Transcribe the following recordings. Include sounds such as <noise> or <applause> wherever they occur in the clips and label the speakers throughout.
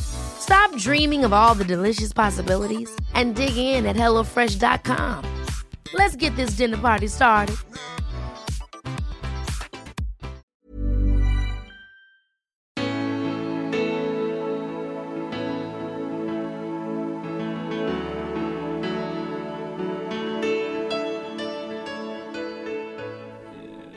Speaker 1: Stop dreaming of all the delicious possibilities and dig in at HelloFresh.com. Let's get this dinner party started.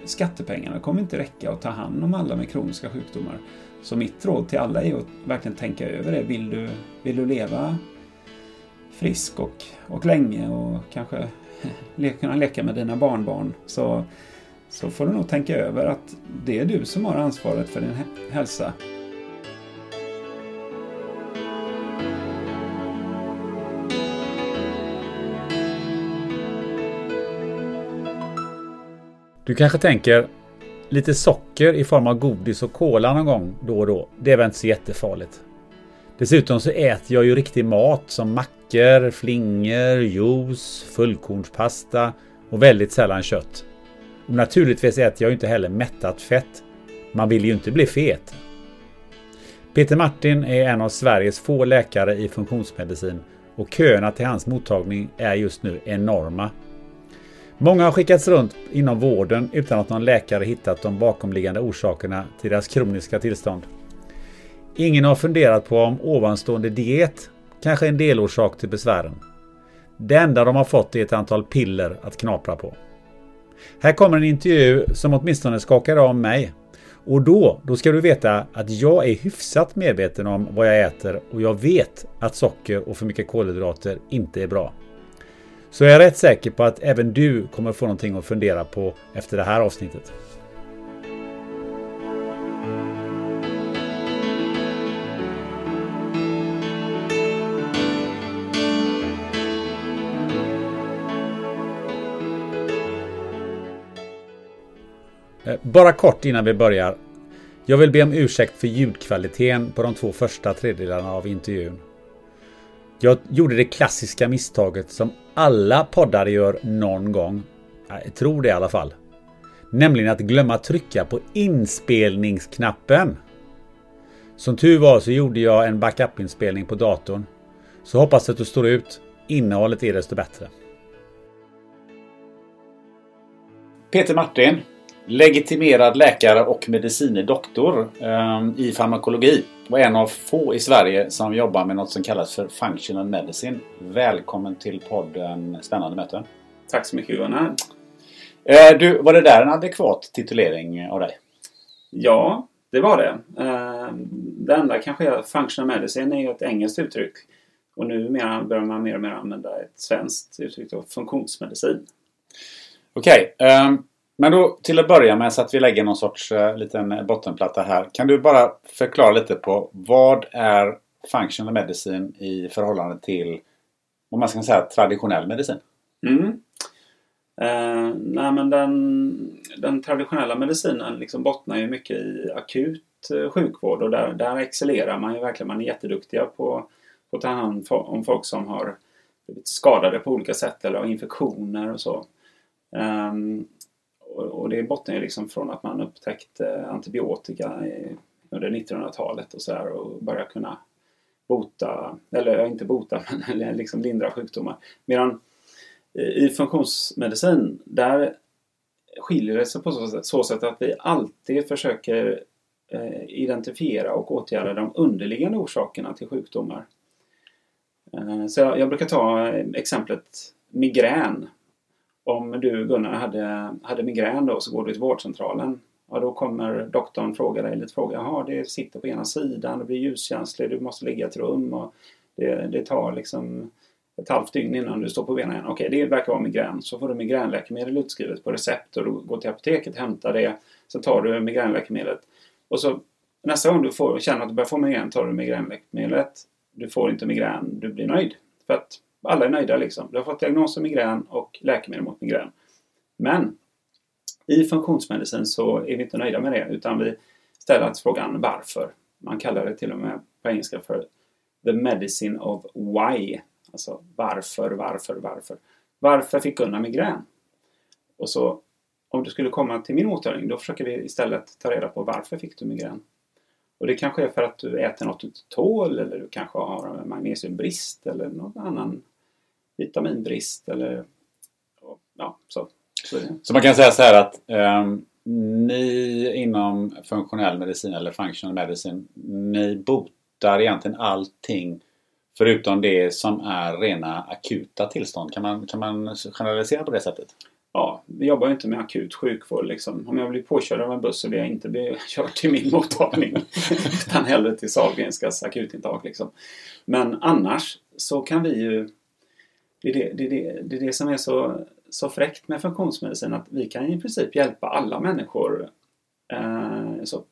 Speaker 2: Skattepengarna kommer inte räcka att ta hand om alla med kroniska sjukdomar. Så mitt råd till alla är att verkligen tänka över det. Vill du, vill du leva frisk och, och länge och kanske <laughs> kunna leka med dina barnbarn så, så får du nog tänka över att det är du som har ansvaret för din hälsa. Du kanske tänker lite socker i form av godis och kola någon gång då och då. Det är väl inte så jättefarligt. Dessutom så äter jag ju riktig mat som mackor, flingor, juice, fullkornspasta och väldigt sällan kött. Och naturligtvis äter jag ju inte heller mättat fett. Man vill ju inte bli fet. Peter Martin är en av Sveriges få läkare i funktionsmedicin och köerna till hans mottagning är just nu enorma. Många har skickats runt inom vården utan att någon läkare hittat de bakomliggande orsakerna till deras kroniska tillstånd. Ingen har funderat på om ovanstående diet kanske är en delorsak till besvären. Det enda de har fått är ett antal piller att knapra på. Här kommer en intervju som åtminstone skakar av mig. Och då, då ska du veta att jag är hyfsat medveten om vad jag äter och jag vet att socker och för mycket kolhydrater inte är bra. Så jag är rätt säker på att även du kommer få någonting att fundera på efter det här avsnittet. Eh, bara kort innan vi börjar. Jag vill be om ursäkt för ljudkvaliteten på de två första tredjedelarna av intervjun. Jag gjorde det klassiska misstaget som alla poddare gör någon gång. Jag tror det i alla fall. Nämligen att glömma trycka på inspelningsknappen. Som tur var så gjorde jag en backup-inspelning på datorn. Så hoppas att du står ut. Innehållet är desto bättre. Peter Martin, legitimerad läkare och medicine doktor eh, i farmakologi och en av få i Sverige som jobbar med något som kallas för Functional Medicine. Välkommen till podden Spännande möten.
Speaker 3: Tack så mycket Johan.
Speaker 2: Eh, du, var det där en adekvat titulering av dig?
Speaker 3: Ja, det var det. Eh, det enda kanske är Functional Medicine är ju ett engelskt uttryck. Och nu börjar man mer och mer använda ett svenskt uttryck då, funktionsmedicin.
Speaker 2: Okej. Okay, um ehm, men då till att börja med så att vi lägger någon sorts uh, liten bottenplatta här. Kan du bara förklara lite på vad är functional medicine i förhållande till om man ska säga traditionell medicin?
Speaker 3: Mm. Eh, nej men den, den traditionella medicinen liksom bottnar ju mycket i akut eh, sjukvård och där, där excellerar man ju verkligen. Man är jätteduktiga på, på att ta hand om folk som har blivit skadade på olika sätt eller har infektioner och så. Eh, och det bottnar ju liksom från att man upptäckte eh, antibiotika under 1900-talet och så här och började kunna bota, eller inte bota, <laughs> men liksom lindra sjukdomar. Medan eh, i funktionsmedicin, där skiljer det sig på så sätt, så sätt att vi alltid försöker eh, identifiera och åtgärda de underliggande orsakerna till sjukdomar. Så jag, jag brukar ta exemplet migrän om du Gunnar hade, hade migrän då så går du till vårdcentralen Ja, då kommer doktorn fråga dig lite frågor. Jaha, det sitter på ena sidan, det blir ljuskänslig, du måste ligga i ett rum och det, det tar liksom ett halvt dygn innan du står på benen igen. Okej, det verkar vara migrän. Så får du migränläkemedel utskrivet på recept och du går till apoteket, och hämtar det. Så tar du migränläkemedlet. Och så nästa gång du får, känner att du börjar få migrän tar du migränläkemedlet. Du får inte migrän, du blir nöjd. För att alla är nöjda liksom. Du har fått diagnos migrän och läkemedel mot migrän. Men i funktionsmedicin så är vi inte nöjda med det utan vi ställer oss frågan varför. Man kallar det till och med på engelska för the medicine of why. Alltså varför, varför, varför. Varför fick Gunnar migrän? Och så om du skulle komma till min mottagning då försöker vi istället ta reda på varför fick du migrän? Och det kanske är för att du äter något du inte tål eller du kanske har magnesiumbrist eller någon annan vitaminbrist eller ja, så.
Speaker 2: Så, så man kan säga så här att um, ni inom funktionell medicin eller functional medicine, ni botar egentligen allting förutom det som är rena akuta tillstånd. Kan man, kan man generalisera på det sättet?
Speaker 3: Vi jobbar ju inte med akut sjukvård liksom. Om jag blir påkörd av en buss så vill jag inte bli körd till min mottagning. <laughs> utan hellre till Sahlgrenskas akutintag liksom. Men annars så kan vi ju... Det är det, det, det, det, är det som är så, så fräckt med funktionsmedicin att vi kan i princip hjälpa alla människor. Eh, så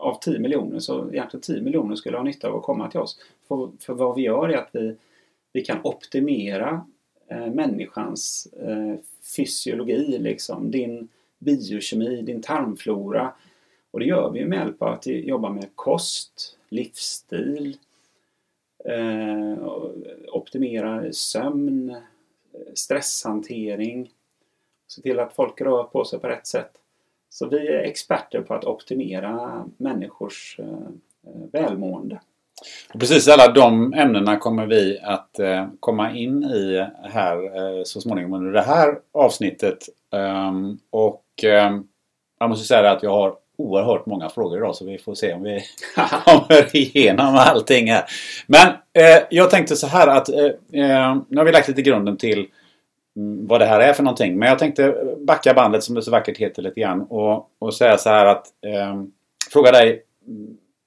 Speaker 3: av 10 miljoner så egentligen 10 miljoner skulle ha nytta av att komma till oss. För, för vad vi gör är att vi, vi kan optimera Eh, människans eh, fysiologi, liksom, din biokemi, din tarmflora. Och det gör vi med hjälp av att jobba med kost, livsstil, eh, optimera sömn, stresshantering, se till att folk rör på sig på rätt sätt. Så vi är experter på att optimera människors välmående.
Speaker 2: Precis alla de ämnena kommer vi att eh, komma in i här eh, så småningom under det här avsnittet. Um, och um, jag måste säga att jag har oerhört många frågor idag så vi får se om vi <laughs> kommer igenom allting här. Men eh, jag tänkte så här att eh, eh, nu har vi lagt lite grunden till mm, vad det här är för någonting. Men jag tänkte backa bandet som det så vackert heter lite grann och, och säga så här att eh, Fråga dig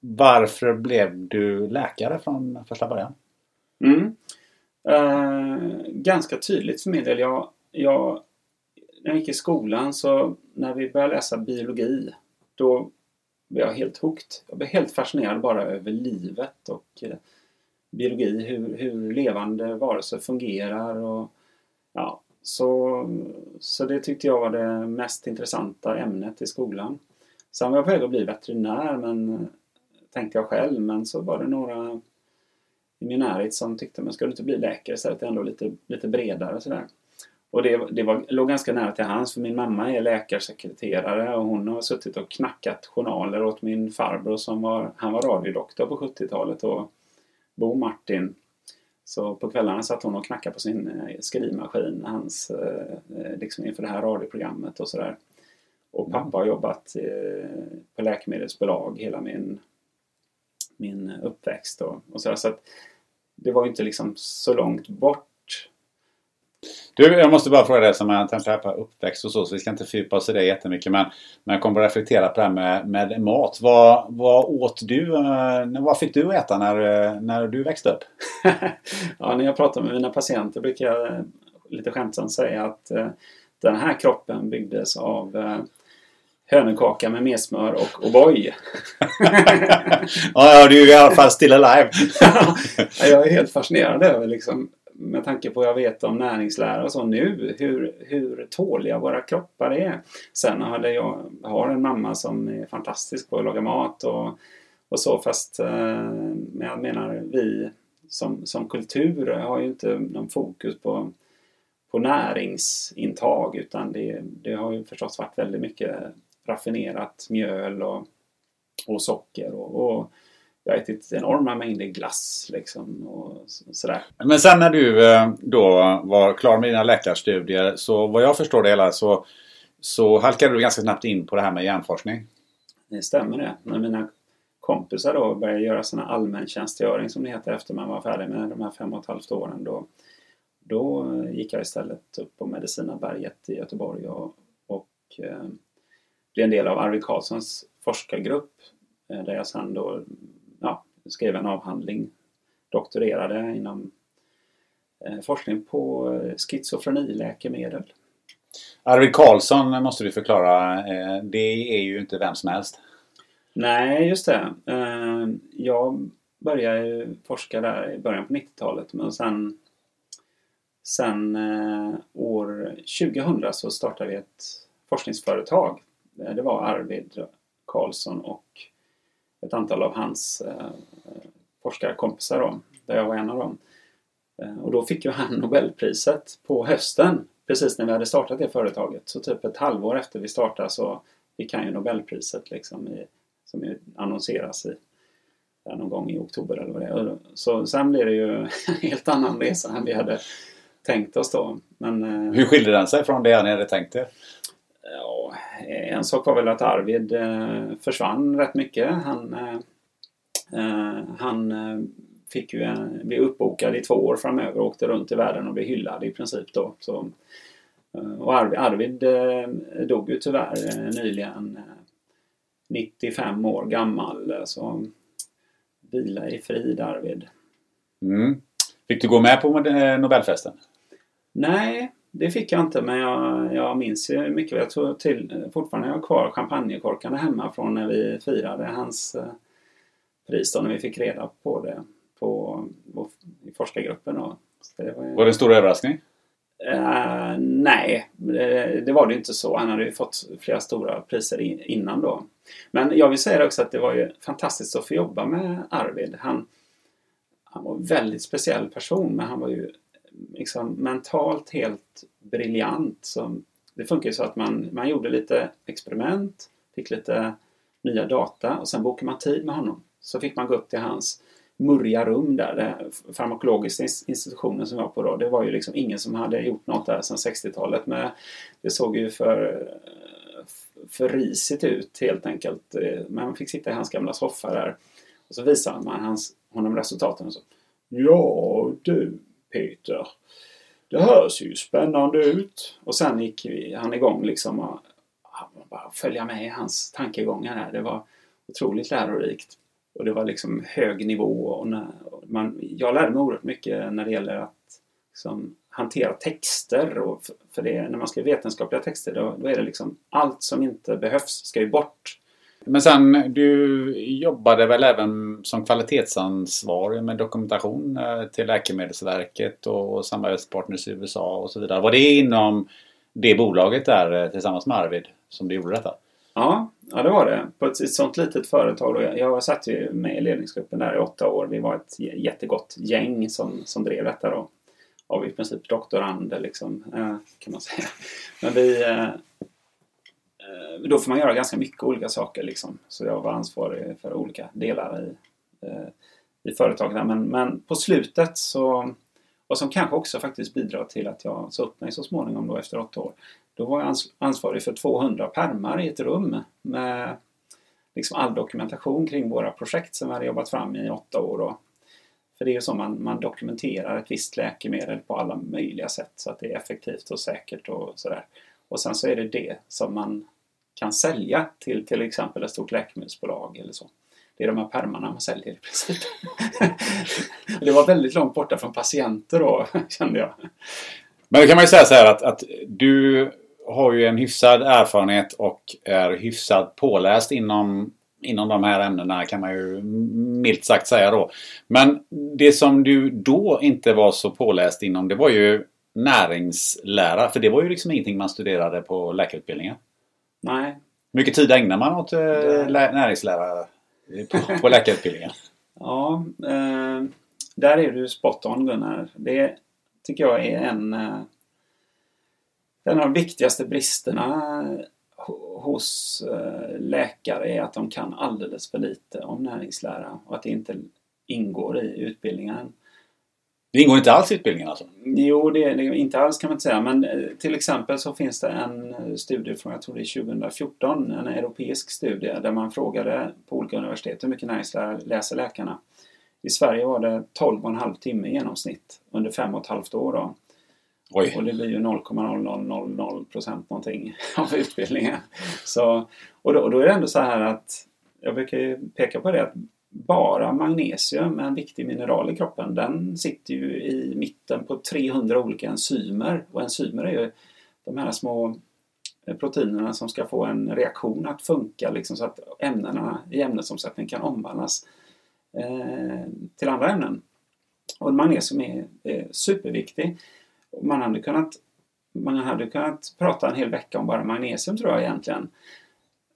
Speaker 2: varför blev du läkare från första början?
Speaker 3: Mm. Eh, ganska tydligt för min del. Jag, jag, när jag gick i skolan så när vi började läsa biologi då blev jag helt hooked. Jag blev helt fascinerad bara över livet och eh, biologi, hur, hur levande varelser fungerar och ja, så, så det tyckte jag var det mest intressanta ämnet i skolan. Sen var jag på väg att bli veterinär men tänkte jag själv men så var det några i min närhet som tyckte men ska du inte bli läkare så är det ändå lite, lite bredare sådär. Och det, det var, låg ganska nära till hands för min mamma är läkarsekreterare och hon har suttit och knackat journaler åt min farbror som var, han var radiodoktor på 70-talet och Bo Martin. Så på kvällarna satt hon och knackade på sin eh, skrivmaskin hans, eh, eh, liksom inför det här radioprogrammet och sådär. Och pappa har jobbat på läkemedelsbolag hela min min uppväxt och, och sådär. Så att det var ju inte liksom så långt bort.
Speaker 2: Du, jag måste bara fråga dig som jag tänkte på uppväxt och så, så vi ska inte fördjupa oss i det jättemycket. Men, men jag kommer att reflektera på det här med, med mat. Vad, vad åt du? Eh, vad fick du äta när, när du växte upp? <laughs>
Speaker 3: ja, när jag pratar med mina patienter brukar jag lite skämtsamt säga att eh, den här kroppen byggdes av eh, hönökaka med mer smör och O'boy. <laughs>
Speaker 2: ja, du är i alla fall still alive.
Speaker 3: jag är helt fascinerad över liksom, med tanke på vad jag vet om näringslära och så nu, hur, hur tåliga våra kroppar är. Sen hade jag har en mamma som är fantastisk på att laga mat och, och så fast eh, men jag menar vi som, som kultur har ju inte någon fokus på på näringsintag utan det, det har ju förstås varit väldigt mycket raffinerat mjöl och, och socker. Och, och jag har ätit enorma mängder glass liksom och sådär.
Speaker 2: Men sen när du eh, då var klar med dina läkarstudier så vad jag förstår det hela så, så halkade du ganska snabbt in på det här med hjärnforskning.
Speaker 3: Det stämmer det. När mina kompisar då började göra sån allmäntjänstgöring som det heter efter man var färdig med de här fem och ett halvt åren då, då gick jag istället upp på Medicinaberget i Göteborg och, och eh, blev en del av Arvid Carlssons forskargrupp eh, där jag sen då ja, skrev en avhandling, doktorerade inom eh, forskning på eh, schizofreniläkemedel.
Speaker 2: Arvid Carlsson måste du förklara. Det är ju inte vem som helst.
Speaker 3: Nej, just det. Jag började forska där i början på 90-talet men sen Sen år 2000 så startade vi ett forskningsföretag. Det var Arvid Carlsson och ett antal av hans forskarkompisar då, där jag var en av dem. Och då fick ju han Nobelpriset på hösten precis när vi hade startat det företaget. Så typ ett halvår efter vi startade så fick han ju Nobelpriset liksom i, som annonseras i där någon gång i oktober eller vad det är. Så sen blev det ju <laughs> en helt annan resa än vi hade tänkt oss då. Men,
Speaker 2: eh, Hur skilde den sig från det ni hade tänkt er?
Speaker 3: Ja, en sak var väl att Arvid eh, försvann rätt mycket. Han, eh, han fick ju en, blev uppbokad i två år framöver och åkte runt i världen och blev hyllad i princip då. Så, eh, och Arvid, Arvid eh, dog ju tyvärr eh, nyligen 95 år gammal. Så vila i frid Arvid.
Speaker 2: Mm. Fick du gå med på Nobelfesten?
Speaker 3: Nej, det fick jag inte men jag, jag minns ju mycket. Jag tror till, fortfarande jag har kvar champagnekorkarna hemma från när vi firade hans pris då, när vi fick reda på det på, på i forskargruppen. Då.
Speaker 2: det var, var det en stor överraskning?
Speaker 3: Uh, nej, det, det, var det inte så. Han hade ju fått flera stora priser in, innan då. Men jag vill säga också att det var ju fantastiskt att få jobba med Arvid. Han, han var en väldigt speciell person men han var ju liksom mentalt helt briljant. Det funkar ju så att man, man gjorde lite experiment, fick lite nya data och sen bokade man tid med honom. Så fick man gå upp till hans murriga rum där, det farmakologiska institutionen som jag var på då. Det var ju liksom ingen som hade gjort något där sedan 60-talet. Men det såg ju för, för risigt ut helt enkelt. Man fick sitta i hans gamla soffa där. Och så visade man hans, honom resultaten och så. Ja du Peter. Det hörs ju spännande ut. Och sen gick han igång liksom och bara följa med i hans tankegångar här. Det var otroligt lärorikt. Och det var liksom hög nivå. Och när, man, jag lärde mig oerhört mycket när det gäller att liksom, hantera texter. Och för, för det, när man skriver vetenskapliga texter då, då är det liksom allt som inte behövs ska ju bort.
Speaker 2: Men sen, du jobbade väl även som kvalitetsansvarig med dokumentation eh, till Läkemedelsverket och samarbetspartners i USA och så vidare. Var det inom det bolaget där eh, tillsammans med Arvid som du gjorde detta?
Speaker 3: Ja, ja det var det. På ett, ett sånt litet företag. Och jag, jag satt ju med i ledningsgruppen där i åtta år. Vi var ett jättegott gäng som, som drev detta då. Av i princip doktorander liksom, eh, kan man säga. Men vi... Eh, då får man göra ganska mycket olika saker liksom. Så jag var ansvarig för olika delar i, eh, i företaget. Men, men på slutet så... Och som kanske också faktiskt bidrar till att jag sa upp mig så småningom då efter åtta år. Då var jag ansvarig för 200 permar i ett rum med liksom all dokumentation kring våra projekt som vi hade jobbat fram i åtta år. Då. För det är ju så man, man dokumenterar ett visst läkemedel på alla möjliga sätt så att det är effektivt och säkert och sådär. Och sen så är det det som man kan sälja till till exempel ett stort läkemedelsbolag eller så. Det är de här permarna man säljer i princip. <laughs> det var väldigt långt borta från patienter då, <laughs> kände jag.
Speaker 2: Men då kan man ju säga så här att, att du har ju en hyfsad erfarenhet och är hyfsat påläst inom, inom de här ämnena kan man ju milt sagt säga då. Men det som du då inte var så påläst inom det var ju näringslära. För det var ju liksom ingenting man studerade på läkarutbildningen.
Speaker 3: Nej.
Speaker 2: Mycket tid ägnar man åt eh, näringslära på, på läkarutbildningen? <laughs>
Speaker 3: ja, eh, där är du spot on Gunnar. Det tycker jag är en eh, en av de viktigaste bristerna hos eh, läkare är att de kan alldeles för lite om näringslära och att det inte ingår i utbildningen.
Speaker 2: Det ingår inte alls i utbildningen alltså?
Speaker 3: Jo, det, det, inte alls kan man inte säga. Men eh, till exempel så finns det en studie från, jag tror det är 2014, en europeisk studie där man frågade på olika universitet hur mycket näringslära läser läkarna. I Sverige var det 12,5 timme i genomsnitt under fem och ett halvt år. Då. Oj. Och det blir ju 0,0000 procent någonting <laughs> av utbildningen. Så, och, då, och då är det ändå så här att jag brukar ju peka på det att bara magnesium, en viktig mineral i kroppen, den sitter ju i mitten på 300 olika enzymer. Och enzymer är ju de här små eh, proteinerna som ska få en reaktion att funka liksom, så att ämnena i ämnesomsättningen kan omvandlas eh, till andra ämnen. Och magnesium är, är superviktig. Man hade, kunnat, man hade kunnat prata en hel vecka om bara magnesium tror jag egentligen.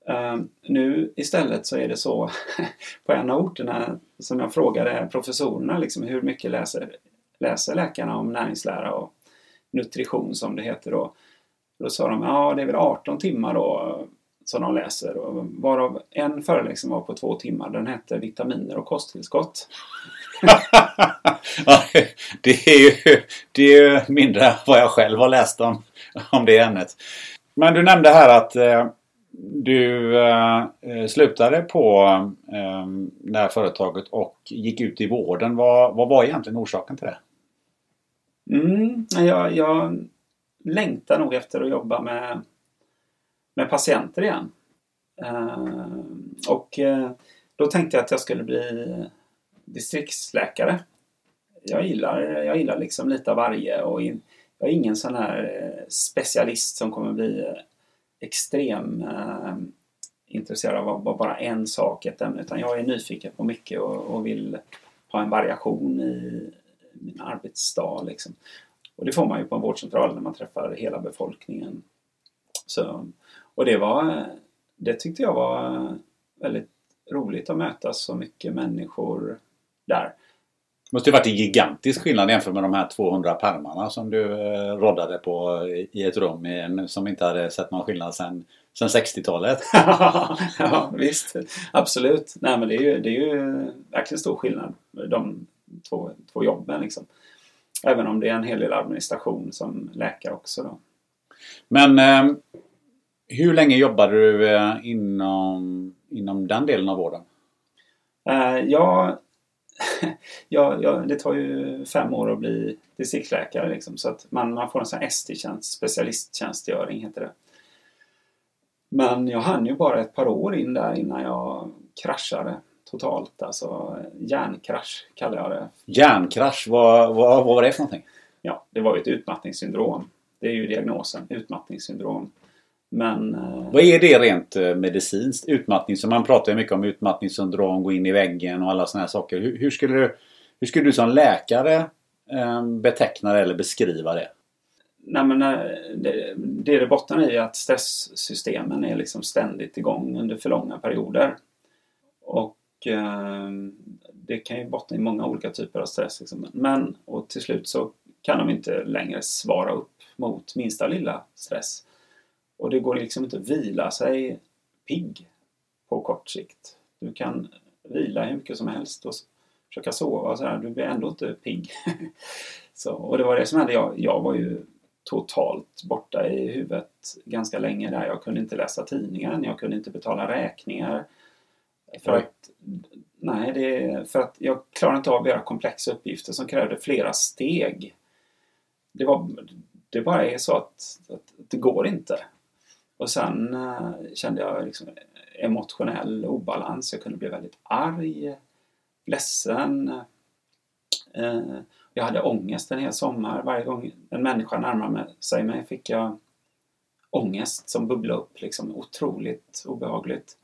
Speaker 3: Ehm, nu istället så är det så <laughs> på en av orterna som jag frågade professorerna liksom, hur mycket läser, läser läkarna om näringslära och nutrition som det heter då. Då sa de ja det är väl 18 timmar då som de läser och varav en föreläsning liksom, var på två timmar. Den hette Vitaminer och kosttillskott. <laughs>
Speaker 2: det, är ju, det är ju mindre vad jag själv har läst om, om det ämnet. Men du nämnde här att eh, du eh, eh, slutade på eh, det här företaget och gick ut i vården. Vad, vad var egentligen orsaken till det?
Speaker 3: Mm, jag, jag längtar nog efter att jobba med, med patienter igen. Eh, och eh, då tänkte jag att jag skulle bli distriktsläkare. Jag gillar, jag gillar liksom lite av varje och in, jag är ingen sån här eh, specialist som kommer bli eh, extrem eh, intresserad av bara en sak, ett ämne. Utan jag är nyfiken på mycket och, och vill ha en variation i min arbetsdag. Liksom. Och det får man ju på en vårdcentral när man träffar hela befolkningen. Så, och det var, det tyckte jag var väldigt roligt att möta så mycket människor där.
Speaker 2: Det måste ju varit en gigantisk skillnad jämfört med de här 200 pärmarna som du eh, roddade på i ett rum i, som inte hade sett någon skillnad sedan, sedan 60-talet. <laughs>
Speaker 3: ja visst, absolut. Nej men det är ju, det är ju verkligen stor skillnad de två, två jobben liksom. Även om det är en hel del administration som läkare också då.
Speaker 2: Men eh, hur länge jobbade du eh, inom, inom den delen av vården?
Speaker 3: Eh, jag <laughs> ja, ja, det tar ju fem år att bli distriktsläkare liksom, så att man, man får en sån här ST-tjänst, specialisttjänstgöring heter det. Men jag hann ju bara ett par år in där innan jag kraschade totalt. Alltså hjärnkrasch kallar jag det.
Speaker 2: Hjärnkrasch, vad, vad, vad var det för någonting?
Speaker 3: Ja, det var ju ett utmattningssyndrom. Det är ju diagnosen, utmattningssyndrom. Men... Eh,
Speaker 2: Vad är det rent eh, medicinskt? Utmattning, så man pratar ju mycket om utmattningssyndrom, gå in i väggen och alla sådana här saker. Hur, hur, skulle, du, hur skulle du som läkare eh, beteckna det eller beskriva det?
Speaker 3: Nej, men det, det det bottnar i är att stresssystemen är liksom ständigt igång under för långa perioder. Och eh, det kan ju bottna i många olika typer av stress. Liksom. Men och till slut så kan de inte längre svara upp mot minsta lilla stress. Och det går liksom inte att vila sig pigg på kort sikt. Du kan vila hur mycket som helst och försöka sova och sådär. Du blir ändå inte pigg. <laughs> så, och det var det som hände. Jag, jag var ju totalt borta i huvudet ganska länge där. Jag kunde inte läsa tidningen, jag kunde inte betala räkningar. För att, nej, det, för att jag klarade inte av att göra komplexa uppgifter som krävde flera steg. Det, var, det bara är så att, att det går inte. Och sen eh, kände jag liksom emotionell obalans. Jag kunde bli väldigt arg, ledsen. Eh, jag hade ångest en hel sommar. Varje gång en människa närmade sig mig fick jag ångest som bubblade upp. Liksom, otroligt obehagligt.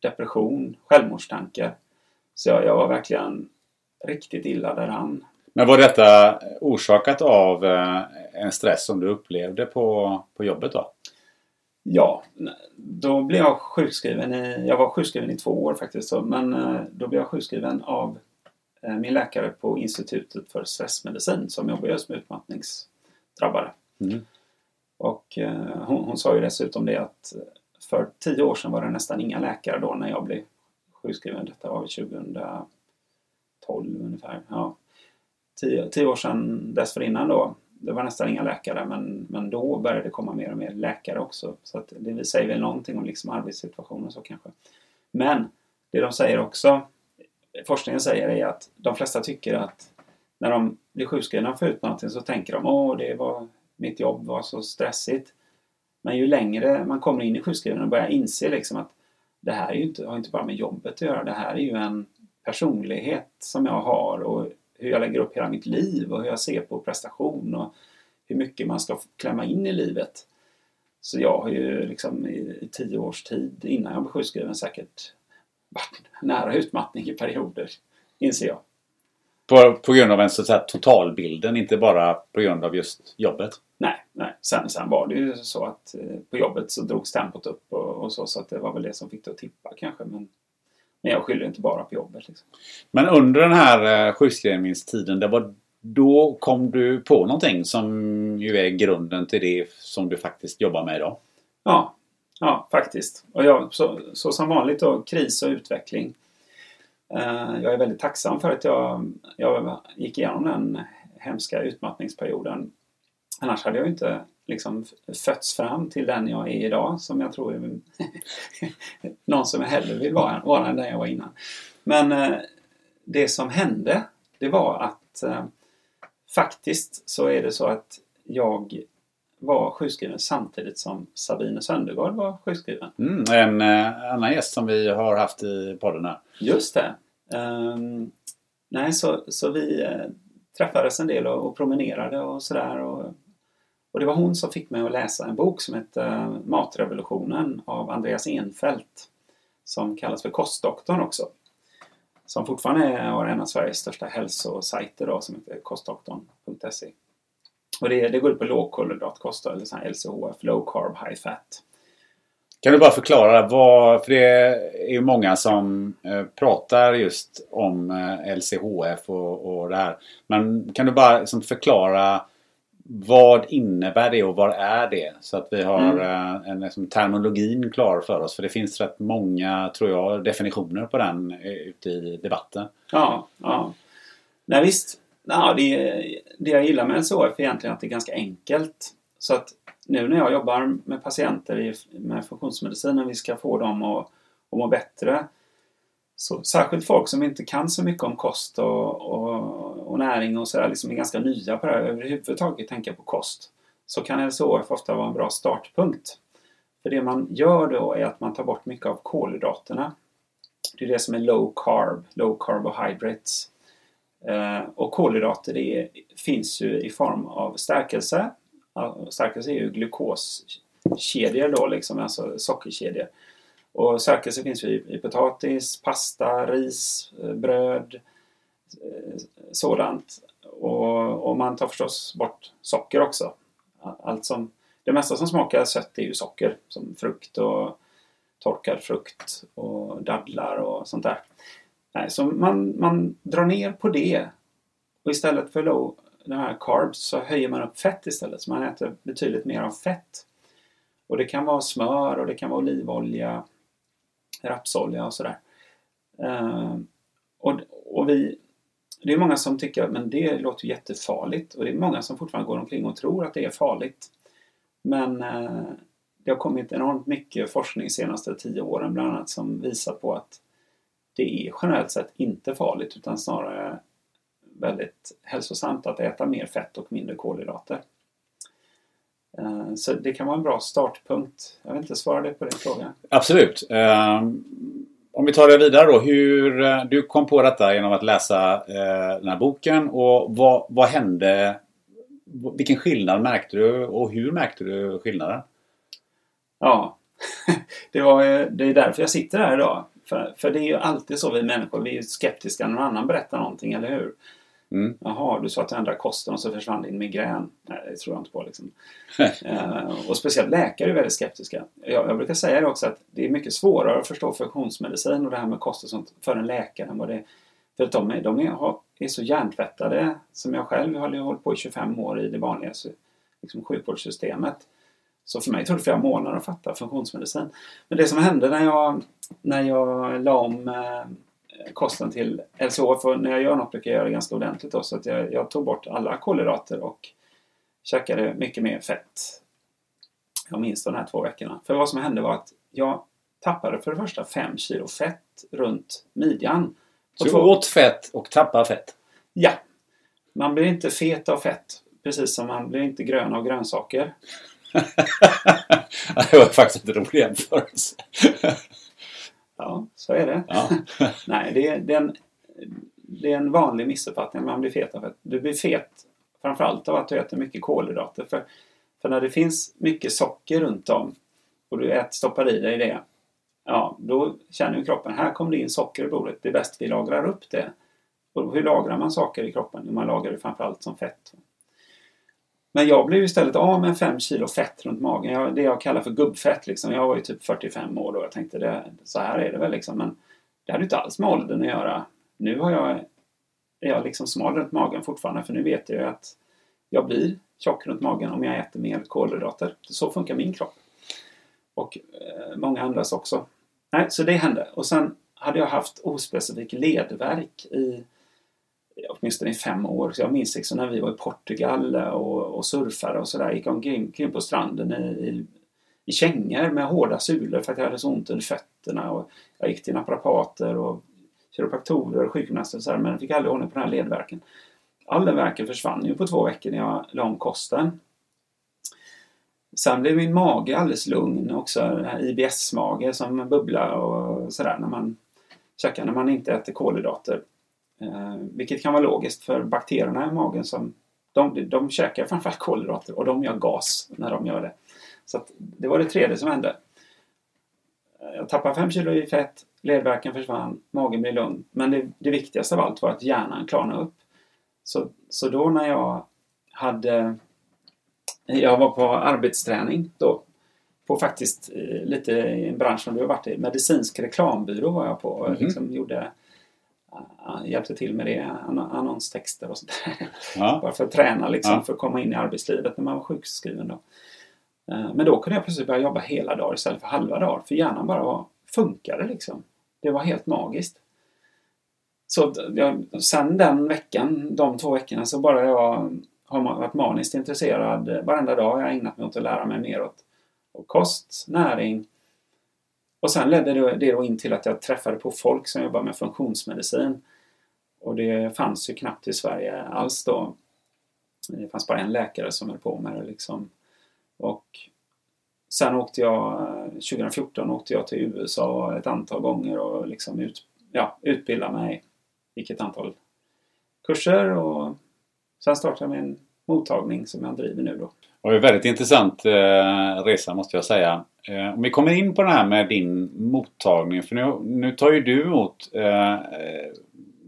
Speaker 3: Depression, självmordstankar. Så jag, jag var verkligen riktigt illa däran.
Speaker 2: Men var detta orsakat av eh, en stress som du upplevde på, på jobbet då?
Speaker 3: Ja, då blev jag sjukskriven i, jag var sjukskriven i två år faktiskt, så, men eh, då blev jag sjukskriven av eh, min läkare på Institutet för stressmedicin som jobbar just med utmattningsdrabbade. Mm. Och eh, hon, hon, sa ju dessutom det att för tio år sedan var det nästan inga läkare då när jag blev sjukskriven. Detta var 2012 ungefär. Ja. Tio, tio år sedan dessförinnan då det var nästan inga läkare men, men då började det komma mer och mer läkare också. Så att det säger väl någonting om liksom arbetssituationen så kanske. Men det de säger också, forskningen säger är att de flesta tycker att när de blir sjukskrivna för någonting så tänker de åh det var mitt jobb var så stressigt. Men ju längre man kommer in i sjukskrivningen och börjar inse liksom att det här är ju inte, har inte bara med jobbet att göra. Det här är ju en personlighet som jag har och hur jag lägger upp hela mitt liv och hur jag ser på prestation och hur mycket man ska klämma in i livet. Så jag har ju liksom i, i tio års tid innan jag blev sjukskriven säkert varit nära utmattning i perioder, inser jag.
Speaker 2: På, på grund av en så att totalbilden, inte bara på grund av just jobbet?
Speaker 3: Nej, nej. Sen, sen var det ju så att eh, på jobbet så drogs tempot upp och, och, så, så att det var väl det som fick det att tippa kanske. Men, men jag skyller inte bara på jobbet. Liksom.
Speaker 2: Men under den här eh, sjukskrivningstiden, det var då kom du på någonting som ju är grunden till det som du faktiskt jobbar med idag?
Speaker 3: Ja, ja faktiskt. Och jag, så, så som vanligt då, kris och utveckling. Eh, jag är väldigt tacksam för att jag, jag gick igenom den hemska utmattningsperioden. Annars hade jag inte liksom fötts fram till den jag är idag som jag tror är <laughs> någon som jag hellre vill vara, vara än den jag var innan. Men eh, det som hände det var att eh, faktiskt så är det så att jag var sjukskriven samtidigt som Sabine Söndergaard var sjukskriven.
Speaker 2: Mm, en eh, annan gäst som vi har haft i podden här.
Speaker 3: Just det. Um, nej, så, så vi eh, träffades en del och, och promenerade och sådär. Och, och det var hon som fick mig att läsa en bok som heter Matrevolutionen av Andreas Enfeldt. Som kallas för Kostdoktorn också. Som fortfarande är en av Sveriges största hälsosajter då, som heter kostdoktorn.se. Och det, det går ut på lågkolhydratkost, eller så LCHF, Low Carb High Fat.
Speaker 2: Kan du bara förklara vad, för det är ju många som eh, pratar just om eh, LCHF och, och det här. Men kan du bara liksom förklara vad innebär det och vad är det? Så att vi har mm. Eh, en liksom, terminologin klar för oss. För det finns rätt många, tror jag, definitioner på den eh, ute i debatten.
Speaker 3: Ja, ja. Nej visst. Ja, det, det jag gillar med LCHF är egentligen att det är ganska enkelt. Så att nu när jag jobbar med patienter i, med funktionsmedicin och vi ska få dem att, att må bättre. Så, särskilt folk som inte kan så mycket om kost och, och, och näring och sådär, liksom är ganska nya på det här överhuvudtaget, tänka på kost. Så kan LCHF ofta vara en bra startpunkt. För det man gör då är att man tar bort mycket av kolhydraterna. Det är det som är low carb, low carbohydrates. Eh, och kolhydrater det finns ju i form av stärkelse. Stärkelse är ju glukoskedjor då, liksom, alltså sockerkedjor. Och stärkelse finns ju i, i potatis, pasta, ris, eh, bröd, Eh, sådant. Och, och, man tar förstås bort socker också. Allt som, det mesta som smakar sött är ju socker. Som frukt och torkad frukt och dadlar och sånt där. Nej, så man, man drar ner på det. Och istället för low, den här carbs så höjer man upp fett istället. Så man äter betydligt mer av fett. Och det kan vara smör och det kan vara olivolja rapsolja och sådär. Uh, och, och vi, det är många som tycker att det låter jättefarligt och det är många som fortfarande går omkring och tror att det är farligt. Men eh, det har kommit enormt mycket forskning de senaste tio åren bland annat som visar på att det är generellt sett inte farligt utan snarare väldigt hälsosamt att äta mer fett och mindre kolhydrater. Eh, så det kan vara en bra startpunkt. Jag vill inte svara dig på din fråga.
Speaker 2: Absolut. Eh, om vi tar det vidare då. Hur, eh, du kom på detta genom att läsa eh, den här boken. Och vad, vad hände? Vilken skillnad märkte du och hur märkte du skillnaden?
Speaker 3: Ja, <laughs> det, var, eh, det är därför jag sitter här idag. För, för det är ju alltid så vi människor, vi är skeptiska när någon annan berättar någonting, eller hur? Mm. Jaha, du sa att du ändrade kosten och så försvann din migrän. Nej, det tror jag inte på. Liksom. uh, <laughs> och speciellt läkare är väldigt skeptiska. Jag, jag, brukar säga det också att det är mycket svårare att förstå funktionsmedicin och det här med kost och sånt för en läkare än vad det är. För att de är, de är, är så hjärntvättade, som jag själv har hållit på i 25 år i det vanliga liksom, sjukvårdssystemet. Så för mig tog det flera månader att fatta funktionsmedicin. Men det som hände när jag, när jag la om eh, kosten till LCHF. För när jag gör något brukar jag göra det ganska ordentligt då, så att jag, jag tog bort alla kolhydrater och käkade mycket mer fett. Jag minns de här två veckorna. För vad som hände var att jag tappade för det första 5 kilo fett runt midjan.
Speaker 2: Så du åt fett och tappade fett?
Speaker 3: Ja. Man blir inte fet av fett precis som man blir inte grön av grönsaker. <laughs>
Speaker 2: det var faktiskt en rolig jämförelse.
Speaker 3: Ja, så är det.
Speaker 2: Ja. <laughs>
Speaker 3: Nej, det är, det, är en, det är en vanlig missuppfattning. Man blir fet av det. Du blir fet framförallt av att du äter mycket kolhydrater. För, för när det finns mycket socker runt om och du äter, stoppar i dig det. Ja, då känner ju kroppen, här kommer det in socker i blodet. Det är bäst vi lagrar upp det. Och hur lagrar man saker i kroppen? Man lagrar det framförallt som fett. Men jag blev istället av med 5 kilo fett runt magen. Jag, det jag kallar för gubbfett. Liksom. Jag var ju typ 45 år då. Jag tänkte det, så här är det väl liksom. Men det hade inte alls med åldern att göra. Nu har jag, är jag liksom smal runt magen fortfarande. För nu vet jag ju att jag blir tjock runt magen om jag äter mer kolhydrater. Så funkar min kropp. Och eh, många andras också. Nej, så det hände. Och sen hade jag haft ospecifik ledvärk i åtminstone i fem år. Så jag minns liksom när vi var i Portugal och, och surfade och sådär. Gick omkring på stranden i, i, i kängor med hårda sulor för att jag hade så ont under fötterna. Och jag gick till naprapater och kiropraktorer och sjukgymnaster och sådär, men jag fick aldrig ordning på den här ledvärken. All den värken försvann ju på två veckor när jag la om kosten. Sen blev min mage alldeles lugn också. IBS-mage som bubblar och sådär när man käkar när man inte äter kolhydrater. Eh, vilket kan vara logiskt för bakterierna i magen som de, de käkar framförallt kolhydrater och de gör gas när de gör det. Så det var det tredje som hände. Eh, jag tappade 5 kilo i fett, ledvärken försvann, magen blev lugn. Men det, det, viktigaste av allt var att hjärnan klarnade upp. Så, så då när jag hade... Jag var på arbetsträning då. På faktiskt eh, lite i en bransch som du har varit i. Medicinsk reklambyrå var jag på och mm liksom gjorde hjälpte till med det, annonstexter och sånt där. Ja. <laughs> Bara för att träna liksom, ja. för att komma in i arbetslivet när man var sjukskriven. Då. Eh, men då kunde jag plötsligt börja jobba hela dagar istället för halva dagar. För hjärnan bara var, funkade liksom. Det var helt magiskt. Så jag, sen den veckan, de två veckorna, så bara jag har varit maniskt intresserad varenda dag. Jag har ägnat mig åt att lära mig mer åt, åt kost, näring, och sen ledde det då in till att jag träffade på folk som jobbar med funktionsmedicin. Och det fanns ju knappt i Sverige alls då. Det fanns bara en läkare som höll på med det liksom. Och sen åkte jag, 2014 åkte jag till USA ett antal gånger och liksom ut, ja, utbildade mig. Gick ett antal kurser och sen startade jag min mottagning som jag driver nu då.
Speaker 2: Det var en väldigt intressant eh, resa måste jag säga. Eh, om vi kommer in på det här med din mottagning. För nu, nu tar ju du emot eh,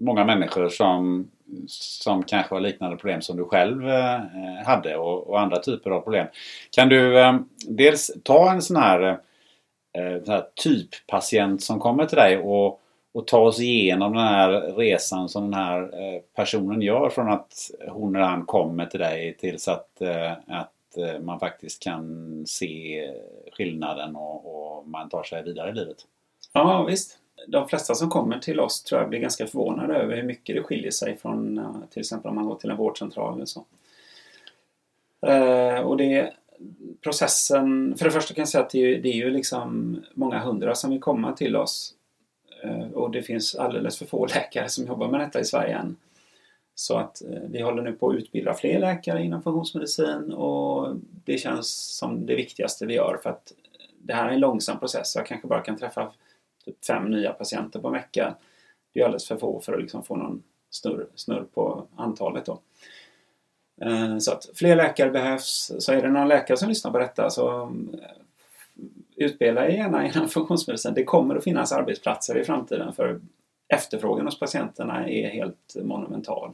Speaker 2: många människor som, som kanske har liknande problem som du själv eh, hade och, och, andra typer av problem. Kan du eh, dels ta en sån här, eh, sån här typpatient som kommer till dig och, och ta oss igenom den här resan som den här eh, personen gör från att hon eller han kommer till dig tills att, eh, att eh, man faktiskt kan se skillnaden och, och, man tar sig vidare i livet.
Speaker 3: Ja, visst. De flesta som kommer till oss tror jag blir ganska förvånade över hur mycket det skiljer sig från till exempel om man går till en vårdcentral eller så. Och det processen, för det första kan jag säga att det är, det är ju liksom många hundra som vill komma till oss. Eh, och det finns alldeles för få <laughs> läkare som jobbar med detta i Sverige än. Så att eh, vi håller nu på att utbilda fler läkare inom funktionsmedicin och det känns som det viktigaste vi gör för att det här är en långsam process. Jag kanske bara kan träffa typ fem nya patienter på en vecka. Det är alldeles för få för att liksom få någon snurr, snurr på antalet. Då. Eh, så att fler läkare behövs. Så är det någon läkare som lyssnar på detta så utbilda er gärna inom <laughs> funktionsmedicin. Det kommer att finnas arbetsplatser i framtiden för efterfrågan hos patienterna är helt monumental.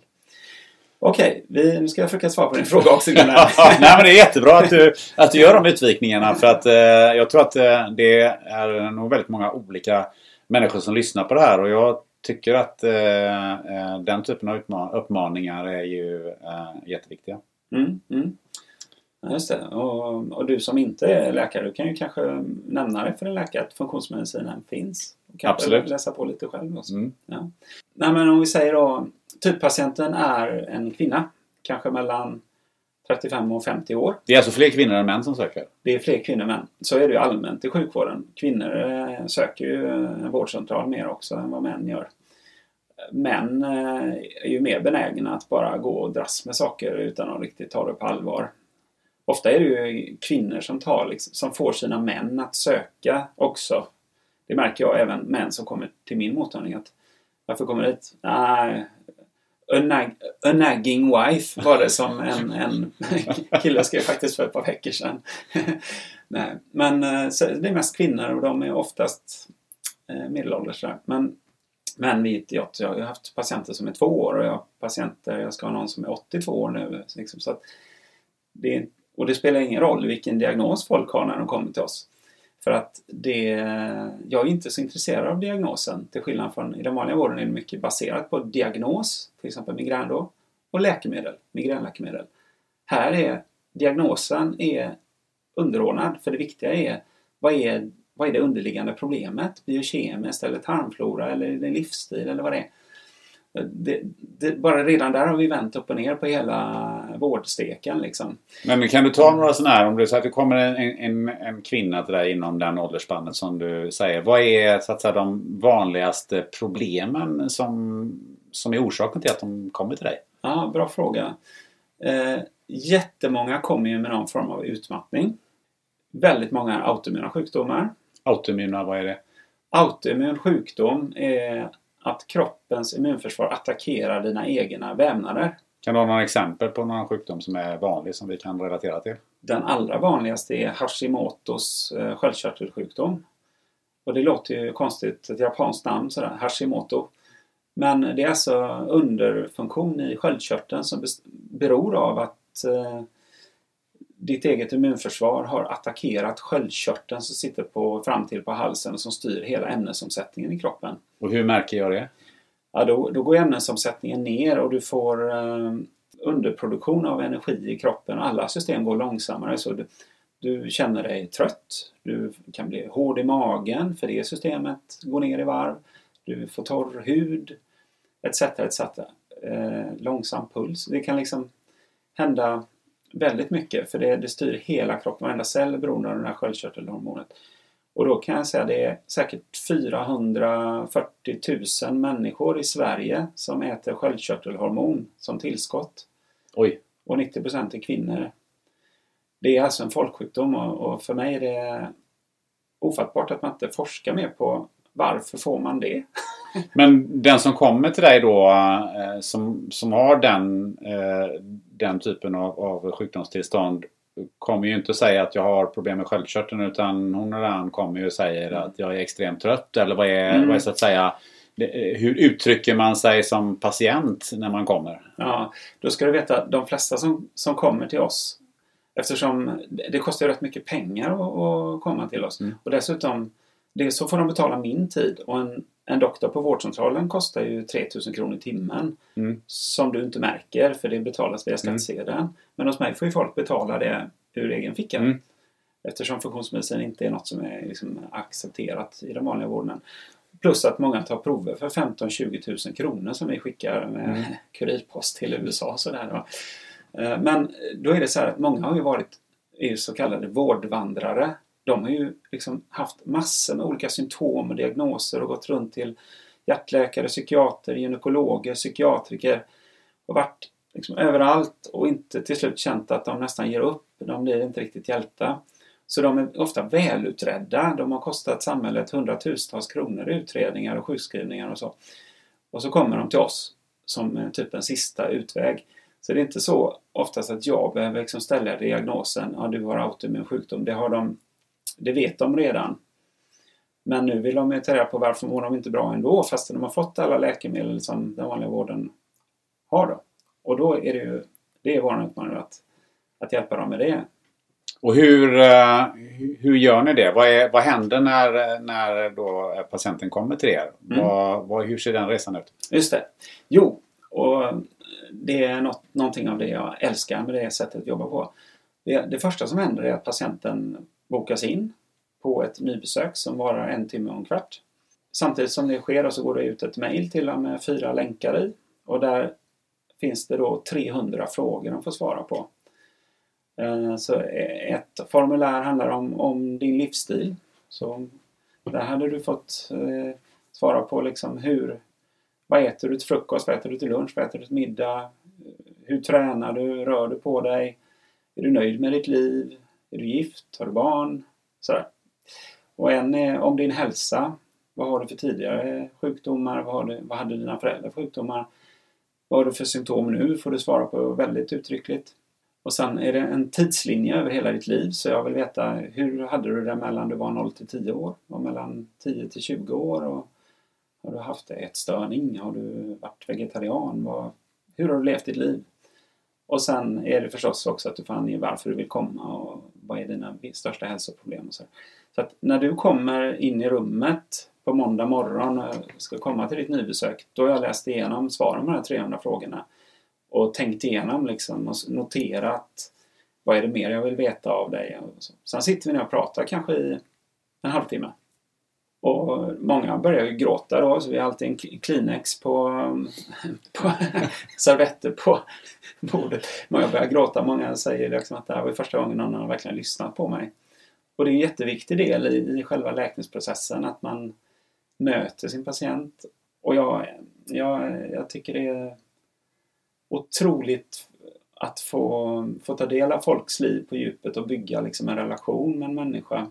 Speaker 3: Okej, okay, nu ska jag försöka svara på din <laughs> fråga också
Speaker 2: Gunnar. <laughs> Nej men det är jättebra att du, att du gör de utvikningarna för att eh, jag tror att eh, det är nog väldigt många olika människor som lyssnar på det här och jag tycker att eh, eh den typen av uppmaningar är ju eh, jätteviktiga.
Speaker 3: Mm, mm. Just det. Och, och, du som inte är läkare, du kan ju kanske nämna det för en läkare att funktionsmedicinen finns. Kan Absolut. läsa på lite själv också. Mm. Ja. Nej, men om vi säger då typpatienten är en kvinna. Kanske mellan 35 och 50 år.
Speaker 2: Det är alltså fler kvinnor än män som söker?
Speaker 3: Det är fler kvinnor än män. Så är det ju allmänt i sjukvården. Kvinnor eh, söker ju en vårdcentral mer också än vad män gör. män eh, är ju mer benägna att bara gå och dras med saker utan att riktigt ta det på allvar. Ofta är det ju kvinnor som, tar, liksom, som får sina män att söka också. Det märker jag även män som kommer till min mottagning. att Varför kommer du hit? Nej, a, nag, a nagging wife var det som en, en <laughs> kille skrev faktiskt för ett par veckor sedan. <laughs> Nej, men eh, det är mest kvinnor och de är oftast eh, medelålders. Men, men vet jag, jag har haft patienter som är två år och jag har patienter, jag ska ha någon som är 82 år nu. Liksom, så att det, och det spelar ingen roll vilken diagnos folk har när de kommer till oss. För att det, jag är inte så intresserad av diagnosen. Till skillnad från i den vanliga vården är det mycket baserat på diagnos, till exempel migrän då, och läkemedel, migränläkemedel. Här är diagnosen är underordnad, för det viktiga är vad är, vad är det underliggande problemet? Biokemiskt eller tarmflora eller är det livsstil eller vad det är? Det, det, bara redan där har vi vänt upp och ner på hela vårdsteken. Liksom.
Speaker 2: Men kan du ta några sådana här, om är så att det kommer en, en, en kvinna till dig inom den åldersspannet som du säger. Vad är så att säga, de vanligaste problemen som, som är orsaken till att de kommer till dig?
Speaker 3: Ja, bra fråga. Eh, jättemånga kommer ju med någon form av utmattning. Väldigt många autoimmuna sjukdomar.
Speaker 2: Autoimmuna, vad är det?
Speaker 3: Autoimmun sjukdom är att kroppens immunförsvar attackerar dina egna vävnader.
Speaker 2: Kan du ha några exempel på någon sjukdom som är vanlig som vi kan relatera till?
Speaker 3: Den allra vanligaste är Hashimotos eh, sköldkörtelsjukdom. Och det låter ju konstigt, ett japanskt namn sådär, Hashimoto. Men det är alltså underfunktion i sköldkörteln som beror av att eh, ditt eget immunförsvar har attackerat sköldkörteln som sitter på, fram till på halsen och som styr hela ämnesomsättningen i kroppen.
Speaker 2: Och hur märker jag det?
Speaker 3: Ja, då, då går ämnesomsättningen ner och du får eh, underproduktion av energi i kroppen. Alla system går långsammare. så du, du känner dig trött. Du kan bli hård i magen för det systemet går ner i varv. Du får torr hud etc. etc. Eh, långsam puls. Det kan liksom hända väldigt mycket för det, det styr hela kroppen. Varenda cell beroende av det här sköldkörtelhormonet. Och då kan jag säga att det är säkert 440 000 människor i Sverige som äter sköldkörtelhormon som tillskott.
Speaker 2: Oj!
Speaker 3: Och 90% är kvinnor. Det är alltså en folksjukdom och för mig är det ofattbart att man inte forskar mer på varför får man det? <laughs>
Speaker 2: Men den som kommer till dig då eh, som, som har den, eh, den typen av, av sjukdomstillstånd kommer ju inte säga att jag har problem med sköldkörteln utan hon eller han kommer ju och säger att jag är extremt trött eller vad är, mm. vad är så att säga hur uttrycker man sig som patient när man kommer?
Speaker 3: Ja, då ska du veta att de flesta som, som kommer till oss Eftersom det kostar rätt mycket pengar att, att komma till oss. Mm. Och dessutom det, så får de betala min tid och en, en doktor på vårdcentralen kostar ju 3000 kronor i timmen. Mm. Som du inte märker för det betalas via mm. skattsedeln. Mm. Men hos mig får ju folk betala det ur egen ficka. Mm. Eftersom funktionsmedicin inte är något som är liksom accepterat i den vanliga vården. Plus att många tar prover för 15-20 000 kronor som vi skickar med mm. <laughs> kurirpost till USA. Sådär. Eh, men då är det så här att många har ju varit är så kallade vårdvandrare de har ju liksom haft massor med olika symptom och diagnoser och gått runt till hjärtläkare, psykiater, gynekologer, psykiatriker och varit liksom överallt och inte till slut känt att de nästan ger upp. De blir inte riktigt hjälpta. Så de är ofta välutredda. De har kostat samhället hundratusentals kronor i utredningar och sjukskrivningar och så. Och så kommer de till oss som eh, typ en sista utväg. Så det är inte så oftast att jag behöver liksom ställa diagnosen ja, du har autoimmun sjukdom. Det har de det vet de redan. Men nu vill de ta reda på varför mår de inte bra ändå fastän de har fått alla läkemedel som den vanliga vården har. Då. Och då är det ju det är vår utmaning att, att hjälpa dem med det.
Speaker 2: Och hur, eh, hur gör ni det? Vad, är, vad händer när, när då patienten kommer till er? Mm. Vad, vad, hur ser den resan ut?
Speaker 3: Just det. Jo, och det är något, någonting av det jag älskar med det sättet att jobba på. Det, det första som händer är att patienten bokas in på ett nybesök som varar en timme och en kvart. Samtidigt som det sker så går det ut ett mejl till dem med fyra länkar i och där finns det då 300 frågor de får svara på. Eh, så ett formulär handlar om, om din livsstil. Så där hade du fått eh, svara på liksom hur, Vad äter du till frukost? Vad äter du till lunch? Vad äter du till middag? Hur tränar du? Rör du på dig? Är du nöjd med ditt liv? Är du gift? Har du barn? Sådär. Och en är om din hälsa. Vad har du för tidigare sjukdomar? Vad, har du, vad hade dina föräldrar för sjukdomar? Vad har du för symptom nu? får du svara på väldigt uttryckligt. Och sen är det en tidslinje över hela ditt liv. Så jag vill veta hur hade du det mellan du var 0 till 10 år? Och mellan 10 till 20 år? Och har du haft ätstörning? Har du varit vegetarian? Vad, hur har du levt ditt liv? Och sen är det förstås också att du får ange varför du vill komma och vad är dina största hälsoproblem och så. Så att när du kommer in i rummet på måndag morgon och ska komma till ditt nybesök, då har jag läst igenom svaren på de här 300 frågorna och tänkt igenom liksom och noterat vad är det mer jag vill veta av dig. Och så. Sen sitter vi ner och pratar kanske i en halvtimme. Och många börjar ju gråta då, så vi har alltid en Kleenex på, <laughs> på <laughs> servetter på <laughs> bordet. Många börjar gråta, många säger liksom att det här var första gången någon har verkligen lyssnat på mig. Och det är en jätteviktig del i, i själva läkningsprocessen att man möter sin patient. Och jag, jag, jag tycker det är otroligt att få, få ta del av folks liv på djupet och bygga liksom en relation med en människa.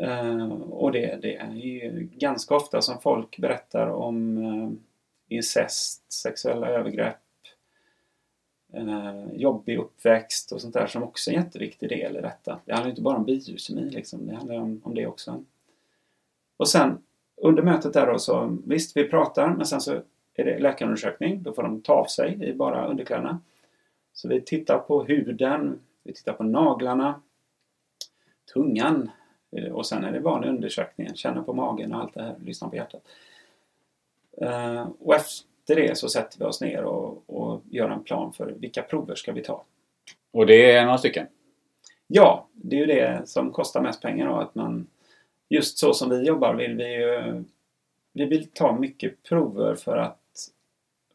Speaker 3: Eh, och det, det är ju ganska ofta som folk berättar om eh, incest, sexuella övergrepp, eh, jobbig uppväxt och sånt där som också är en jätteviktig del i detta. Det handlar inte bara om biokemi liksom, det handlar om, om det också. Och sen under mötet där då så, visst vi pratar men sen så är det läkarundersökning. Då får de ta av sig i bara underkläderna. Så vi tittar på huden, vi tittar på naglarna, tungan och sen är det vanlig undersökning. Känna på magen och allt det här, lyssna på hjärtat. Eh, och efter det så sätter vi oss ner och, och gör en plan för vilka prover ska vi ta.
Speaker 2: Och det är några stycken?
Speaker 3: Ja, det är ju det som kostar mest pengar då, att man just så som vi jobbar vill vi ju vi vill ta mycket prover för att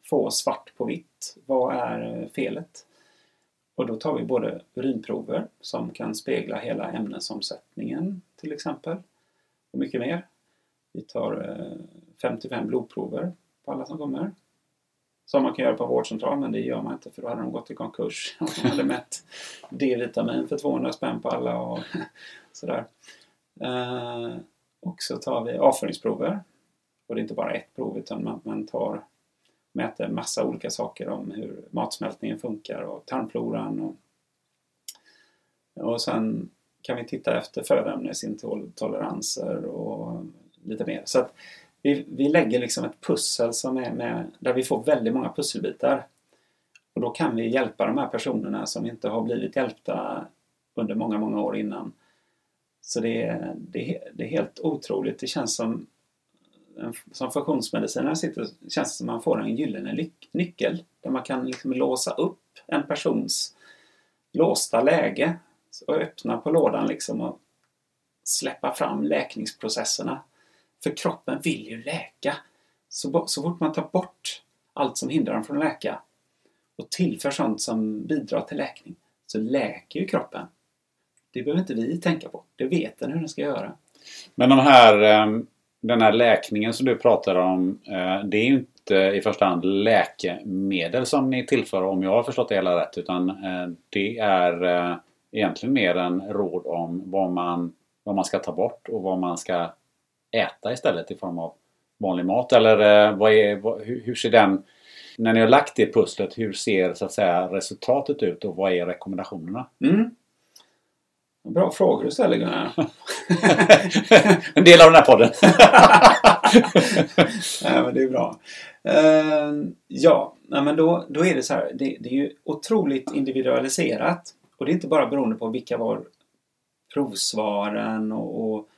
Speaker 3: få svart på vitt. Vad är felet? Och då tar vi både urinprover som kan spegla hela ämnesomsättningen till exempel. Och mycket mer. Vi tar eh, 55 blodprover på alla som kommer. Som man kan göra på vårdcentral men det gör man inte för då hade de gått i konkurs. <laughs> De hade mätt D-vitamin för 200 spänn på alla och <laughs> sådär. Eh, och så tar vi avföringsprover. Och det är inte bara ett prov utan man tar mäter massa olika saker om hur matsmältningen funkar och tarmfloran. Och, och sen kan vi titta efter födoämnesintoleranser och lite mer. Så att vi, vi lägger liksom ett pussel som är med, där vi får väldigt många pusselbitar. Och då kan vi hjälpa de här personerna som inte har blivit hjälpta under många, många år innan. Så det är, det, är, det är helt otroligt. Det känns som som funktionsmedicinare sitter känns det som man får en gyllene nyckel där man kan liksom låsa upp en persons låsta läge och öppna på lådan liksom och släppa fram läkningsprocesserna. För kroppen vill ju läka. Så, så fort man tar bort allt som hindrar den från att läka och tillför sånt som bidrar till läkning så läker ju kroppen. Det behöver inte vi tänka på. Det vet den hur den ska göra.
Speaker 2: Men de här ehm, den här läkningen som du pratar om. Eh, det är ju inte i första hand läkemedel som ni tillför om jag har förstått det hela rätt. Utan eh, det är eh, egentligen mer en råd om vad man, vad man ska ta bort och vad man ska äta istället i form av vanlig mat. Eller vad är, vad, hur ser den... När ni har lagt det pusslet, hur ser så att säga resultatet ut och vad är rekommendationerna?
Speaker 3: Mm. Bra frågor du ställer Gunnar. <laughs>
Speaker 2: en del av den här podden. <laughs>
Speaker 3: ja, men det är bra. Uh, ja, men då, då är det så här. Det, det, är ju otroligt individualiserat. Och det är inte bara beroende på vilka var provsvaren och, och,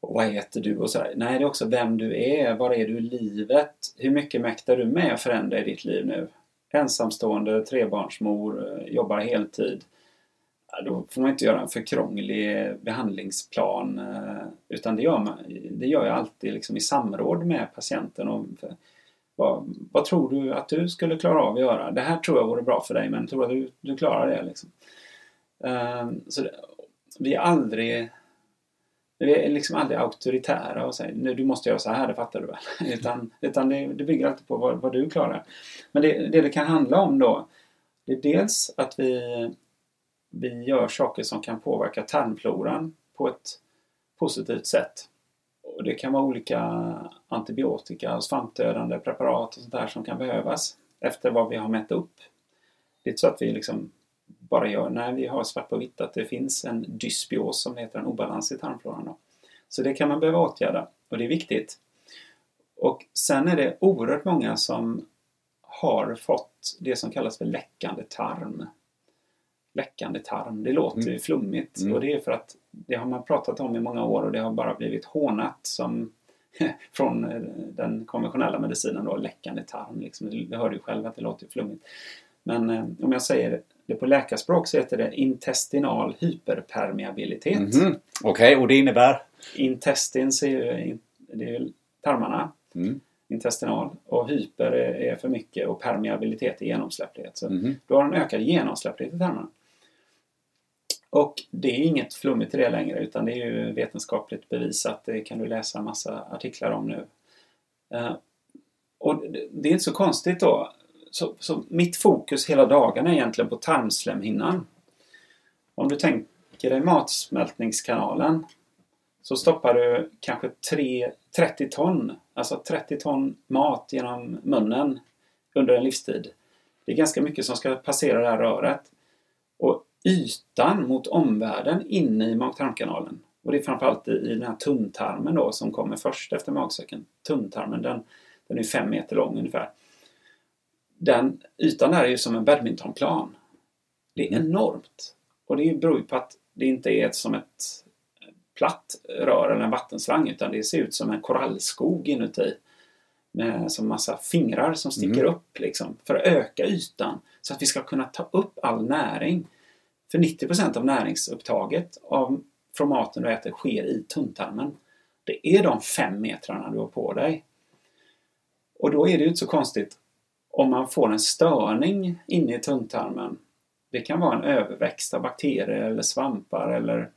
Speaker 3: och vad heter du och sådär. Nej, det är också vem du är. Var är du i livet? Hur mycket mäktar du med att förändra i ditt liv nu? Ensamstående, trebarnsmor, eh, jobbar heltid då får man inte göra en för krånglig behandlingsplan. Eh, utan det gör, man, det gör jag alltid liksom i samråd med patienten. Och vad, vad, tror du att du skulle klara av att göra? Det här tror jag vore bra för dig men tror du att du klarar det? Liksom? Ehm, så det, vi är aldrig Vi är liksom aldrig auktoritära och säger nu du måste göra så här, det fattar du väl? <laughs> utan utan det, det bygger alltid på vad, vad du klarar. Men det, det det kan handla om då, det är dels att vi, vi gör saker som kan påverka tarmfloran på ett positivt sätt. Och det kan vara olika antibiotika och svampdödande preparat och sånt där som kan behövas efter vad vi har mätt upp. Det är inte så att vi liksom bara gör, när vi har svart på vitt att det finns en dysbios som heter en obalans i tarmfloran. Då. Så det kan man behöva åtgärda och det är viktigt. Och sen är det oerhört många som har fått det som kallas för läckande tarm. Läckande tarm, det låter ju
Speaker 2: Mm.
Speaker 3: flummigt
Speaker 2: Mm.
Speaker 3: och det är för att det har man pratat om i många år och det har bara blivit hånat som <laughs> från eh, den konventionella medicinen då, läckande tarm. Liksom. Du hör ju själv att det låter flummigt. Men eh, om jag säger det på läkarspråk så heter det intestinal hyperpermeabilitet.
Speaker 2: Mhm. Okej, och det innebär?
Speaker 3: Intestins är ju, det är ju tarmarna,
Speaker 2: Mm.
Speaker 3: intestinal. Och hyper är, för mycket och permeabilitet är genomsläpplighet. Så
Speaker 2: Mhm.
Speaker 3: du har en ökad genomsläpplighet i tarmarna. Och det är inget flummigt i det längre utan det är ju vetenskapligt bevisat. Det kan du läsa en massa artiklar om nu. Eh, och det- det är inte så konstigt då. Så, så mitt fokus hela dagen är egentligen på tarmslemhinnan. Om du tänker dig matsmältningskanalen så stoppar du kanske tre, 30 ton, alltså 30 ton mat genom munnen under en livstid. Det är ganska mycket som ska passera det här röret. Och ytan mot omvärlden inne i mag-tarmkanalen, och det är framförallt i, i den här tunntarmen då som kommer först efter magsäcken. Tunntarmen, den, den är fem meter lång ungefär. Den ytan där är ju som en badmintonplan. Det är enormt. Och det beror ju på att det inte är som ett platt rör eller en vattenslang utan det ser ut som en korallskog inuti. Med som massa fingrar som sticker upp liksom för att öka ytan så att vi ska kunna ta upp all näring. För 90% av näringsupptaget av, från maten du äter sker i tunntarmen. Det är de fem metrarna du har på dig. Och då är det ju inte så konstigt om man får en störning inne i tunntarmen. Det kan vara en överväxt av bakterier eller svampar eller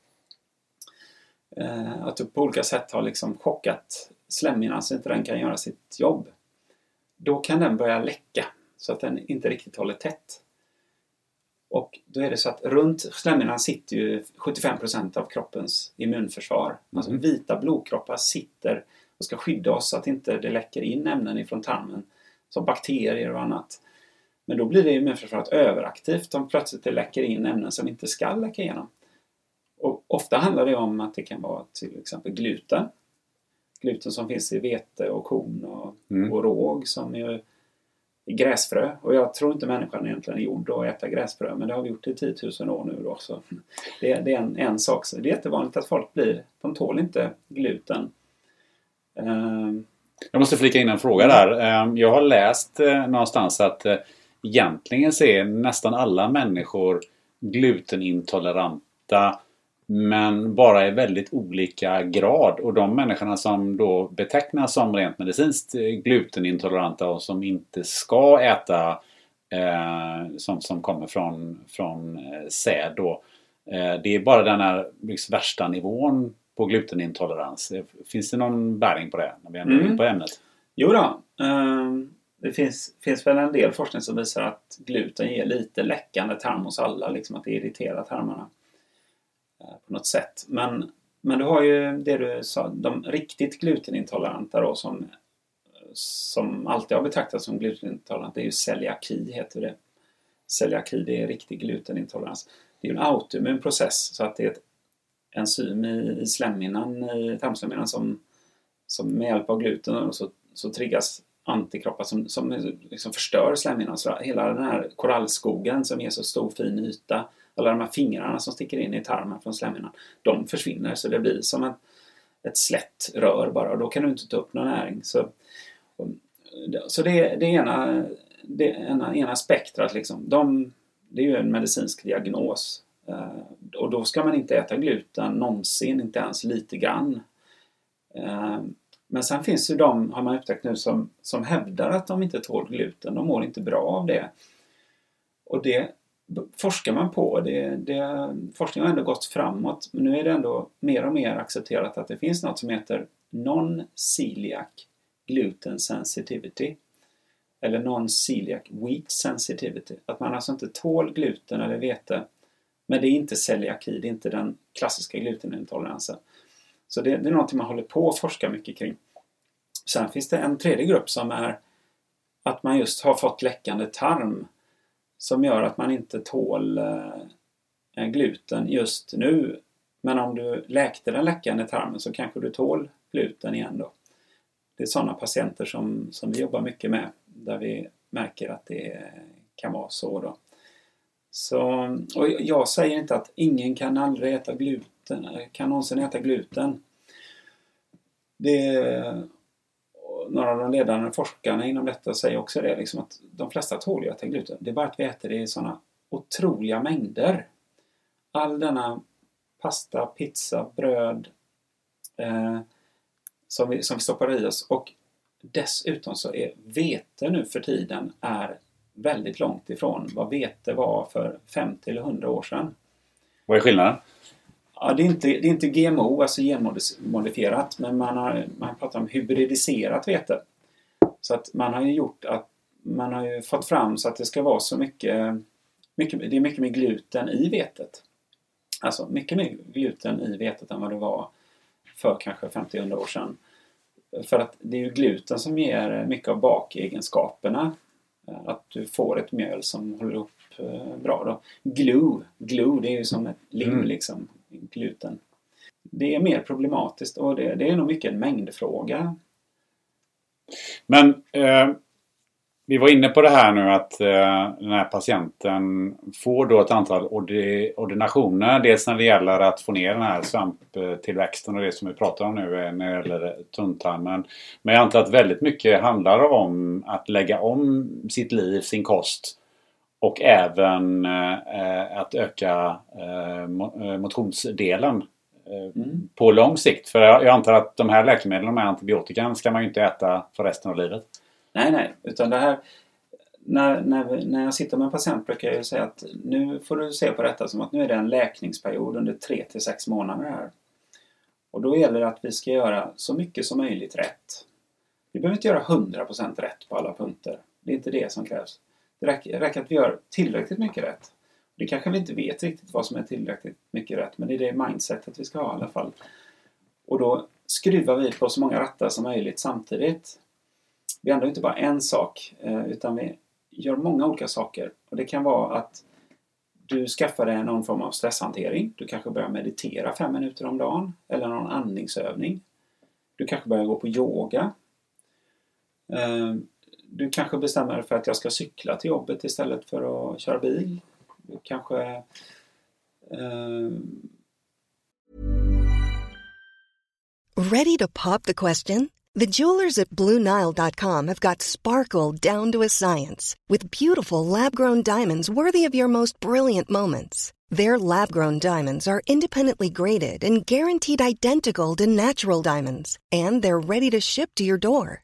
Speaker 3: eh, att du på olika sätt har liksom chockat slemhinnan så inte den kan göra sitt jobb. Då kan den börja läcka så att den inte riktigt håller tätt. Och då är det så att runt slemhinnan sitter ju 75% av kroppens immunförsvar. Alltså
Speaker 2: Mhm.
Speaker 3: vita blodkroppar sitter och ska skydda oss så att inte det läcker in ämnen ifrån tarmen. Som bakterier och annat. Men då blir det immunförsvaret överaktivt om plötsligt det läcker in ämnen som inte ska läcka igenom. Och ofta handlar det om att det kan vara till exempel gluten. Gluten som finns i vete och korn och,
Speaker 2: Mm.
Speaker 3: och råg som är gräsfrö. Och jag tror inte människan egentligen är gjord att äta gräsfrö men det har vi gjort i 10 000 år nu då. Så det, det är en, en sak. Så det är jättevanligt att folk blir, de tål inte gluten. Ehm,
Speaker 2: Jag måste flika in en fråga där. Eh, Jag har läst uh, någonstans att uh, egentligen så är nästan alla människor glutenintoleranta men bara i väldigt olika grad. Och de människorna som då betecknas som rent medicinskt glutenintoleranta och som inte ska äta eh, sånt som kommer från, från eh, säd då. Eh, det är bara den här liksom, värsta nivån på glutenintolerans. Finns det någon bäring på det? När vi ändå är
Speaker 3: Mm.
Speaker 2: på ämnet.
Speaker 3: Jo då, ehm, det finns, finns väl en del forskning som visar att gluten ger lite läckande tarm hos alla, liksom att det irriterar tarmarna Eh, på något sätt. Men, men du har ju det du sa, de riktigt glutenintoleranta då som, som alltid har betraktats som glutenintolerant, det är ju celiaki heter det. Celiaki, det är riktig glutenintolerans. Det är ju en autoimmun process så att det är ett enzym i, i slemhinnan, i tarmslemhinnan som, som med hjälp av gluten och så, så triggas antikroppar som, som liksom förstör slemhinnan. Så hela den här korallskogen som ger så stor fin yta, alla de här fingrarna som sticker in i tarmen från slemhinnan, de försvinner så det blir som ett, ett slätt rör bara och då kan du inte ta upp någon näring. Så, så det, det är ena, det ena, ena spektrat liksom. De, det är ju en medicinsk diagnos. Eh, och då ska man inte äta gluten någonsin, inte ens lite grann. Eh, men sen finns ju de, har man upptäckt nu, som, som hävdar att de inte tål gluten. De mår inte bra av det. Och det, forskar man på. Det, det, forskningen har ändå gått framåt. Men nu är det ändå mer och mer accepterat att det finns något som heter Non-Celiac Gluten Sensitivity. Eller Non-Celiac Wheat Sensitivity. Att man alltså inte tål gluten eller vete. Men det är inte celiaki, det är inte den klassiska glutenintoleransen. Så det, det är någonting man håller på att forska mycket kring. Sen finns det en tredje grupp som är att man just har fått läckande tarm som gör att man inte tål eh, gluten just nu. Men om du läkte den läckande tarmen så kanske du tål gluten igen då. Det är sådana patienter som, som vi jobbar mycket med där vi märker att det kan vara så då. Så, och jag säger inte att ingen kan aldrig äta gluten, kan någonsin äta gluten. Det, några av de ledande forskarna inom detta säger också det, liksom att de flesta tål ju att äta gluten. Det är bara att vi äter det i sådana otroliga mängder. All denna pasta, pizza, bröd eh, som, vi, som vi stoppar i oss. Och dessutom så är vete nu för tiden är väldigt långt ifrån vad vete var för 50 eller 100 år sedan.
Speaker 2: Vad är skillnaden?
Speaker 3: Ja, det, är inte, det är inte GMO, alltså genmodifierat, men man har, man pratar om hybridiserat vete. Så att man har ju gjort att man har ju fått fram så att det ska vara så mycket, mycket det är mycket mer gluten i vetet. Alltså mycket mer gluten i vetet än vad det var för kanske 50-100 år sedan. För att det är ju gluten som ger mycket av bakegenskaperna. Att du får ett mjöl som håller upp eh, bra då. Glue, glue det är ju som ett lim mm. liksom gluten. Det är mer problematiskt och det, det är nog mycket en mängdfråga.
Speaker 2: Men eh, vi var inne på det här nu att eh, den här patienten får då ett antal ordinationer. Dels när det gäller att få ner den här svamptillväxten och det som vi pratar om nu eh, när det gäller tunntarmen. Men jag antar att väldigt mycket handlar om att lägga om sitt liv, sin kost och även eh, att öka eh, eh motionsdelen mm. på lång sikt. För jag antar att de här läkemedlen, de här antibiotikan, ska man ju inte äta för resten av livet.
Speaker 3: Nej, nej. Utan det här... När, när, när jag sitter med en patient brukar jag säga att nu får du se på detta som att nu är det en läkningsperiod under 3 till 6 månader här. Och då gäller det att vi ska göra så mycket som möjligt rätt. Vi behöver inte göra 100% rätt på alla punkter. Det är inte det som krävs. Det räcker, räcker att vi gör tillräckligt mycket rätt. Det kanske vi inte vet riktigt vad som är tillräckligt mycket rätt men det är det mindsetet vi ska ha i alla fall. Och då skruvar vi på så många rattar som möjligt samtidigt. Vi ändrar inte bara en sak eh, utan vi gör många olika saker. Och Det kan vara att du skaffar dig någon form av stresshantering. Du kanske börjar meditera fem minuter om dagen eller någon andningsövning. Du kanske börjar gå på yoga. Eh, du kanske bestämmer dig för att jag ska cykla till jobbet istället för att köra bil. Du kanske... Eh...
Speaker 4: Ready to pop the question? The jewelers at BlueNile.com have got sparkle down to a science with beautiful lab-grown diamonds worthy of your most brilliant moments. Their lab-grown diamonds are independently graded and guaranteed identical to natural diamonds, and they're ready to ship to your door.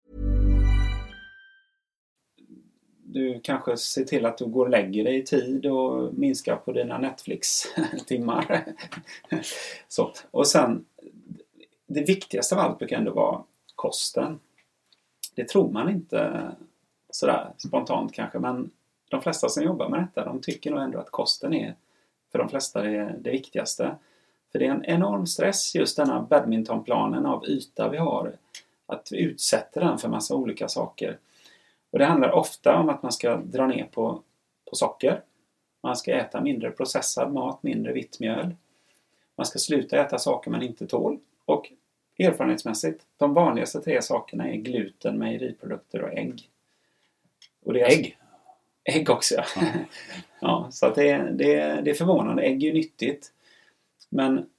Speaker 3: Du kanske ser till att du går och lägger dig i tid och minskar på dina Netflix-timmar. <laughs> Så. Och sen, det viktigaste av allt brukar ändå vara kosten. Det tror man inte sådär spontant kanske, men de flesta som jobbar med detta, de tycker nog ändå att kosten är för de flesta det, det viktigaste. För det är en enorm stress just denna badmintonplanen av yta vi har. Att vi utsätter den för massa olika saker. Och det handlar ofta om att man ska dra ner på, på socker. Man ska äta mindre processad mat, mindre vitt mjöl. Man ska sluta äta saker man inte tål. Och erfarenhetsmässigt, de vanligaste tre sakerna är gluten, mejeriprodukter och ägg. Och det är
Speaker 2: Ägg?
Speaker 3: Ägg också ja. <laughs> ja så att det, det, det är förvånande. Ägg är ju nyttigt. Men,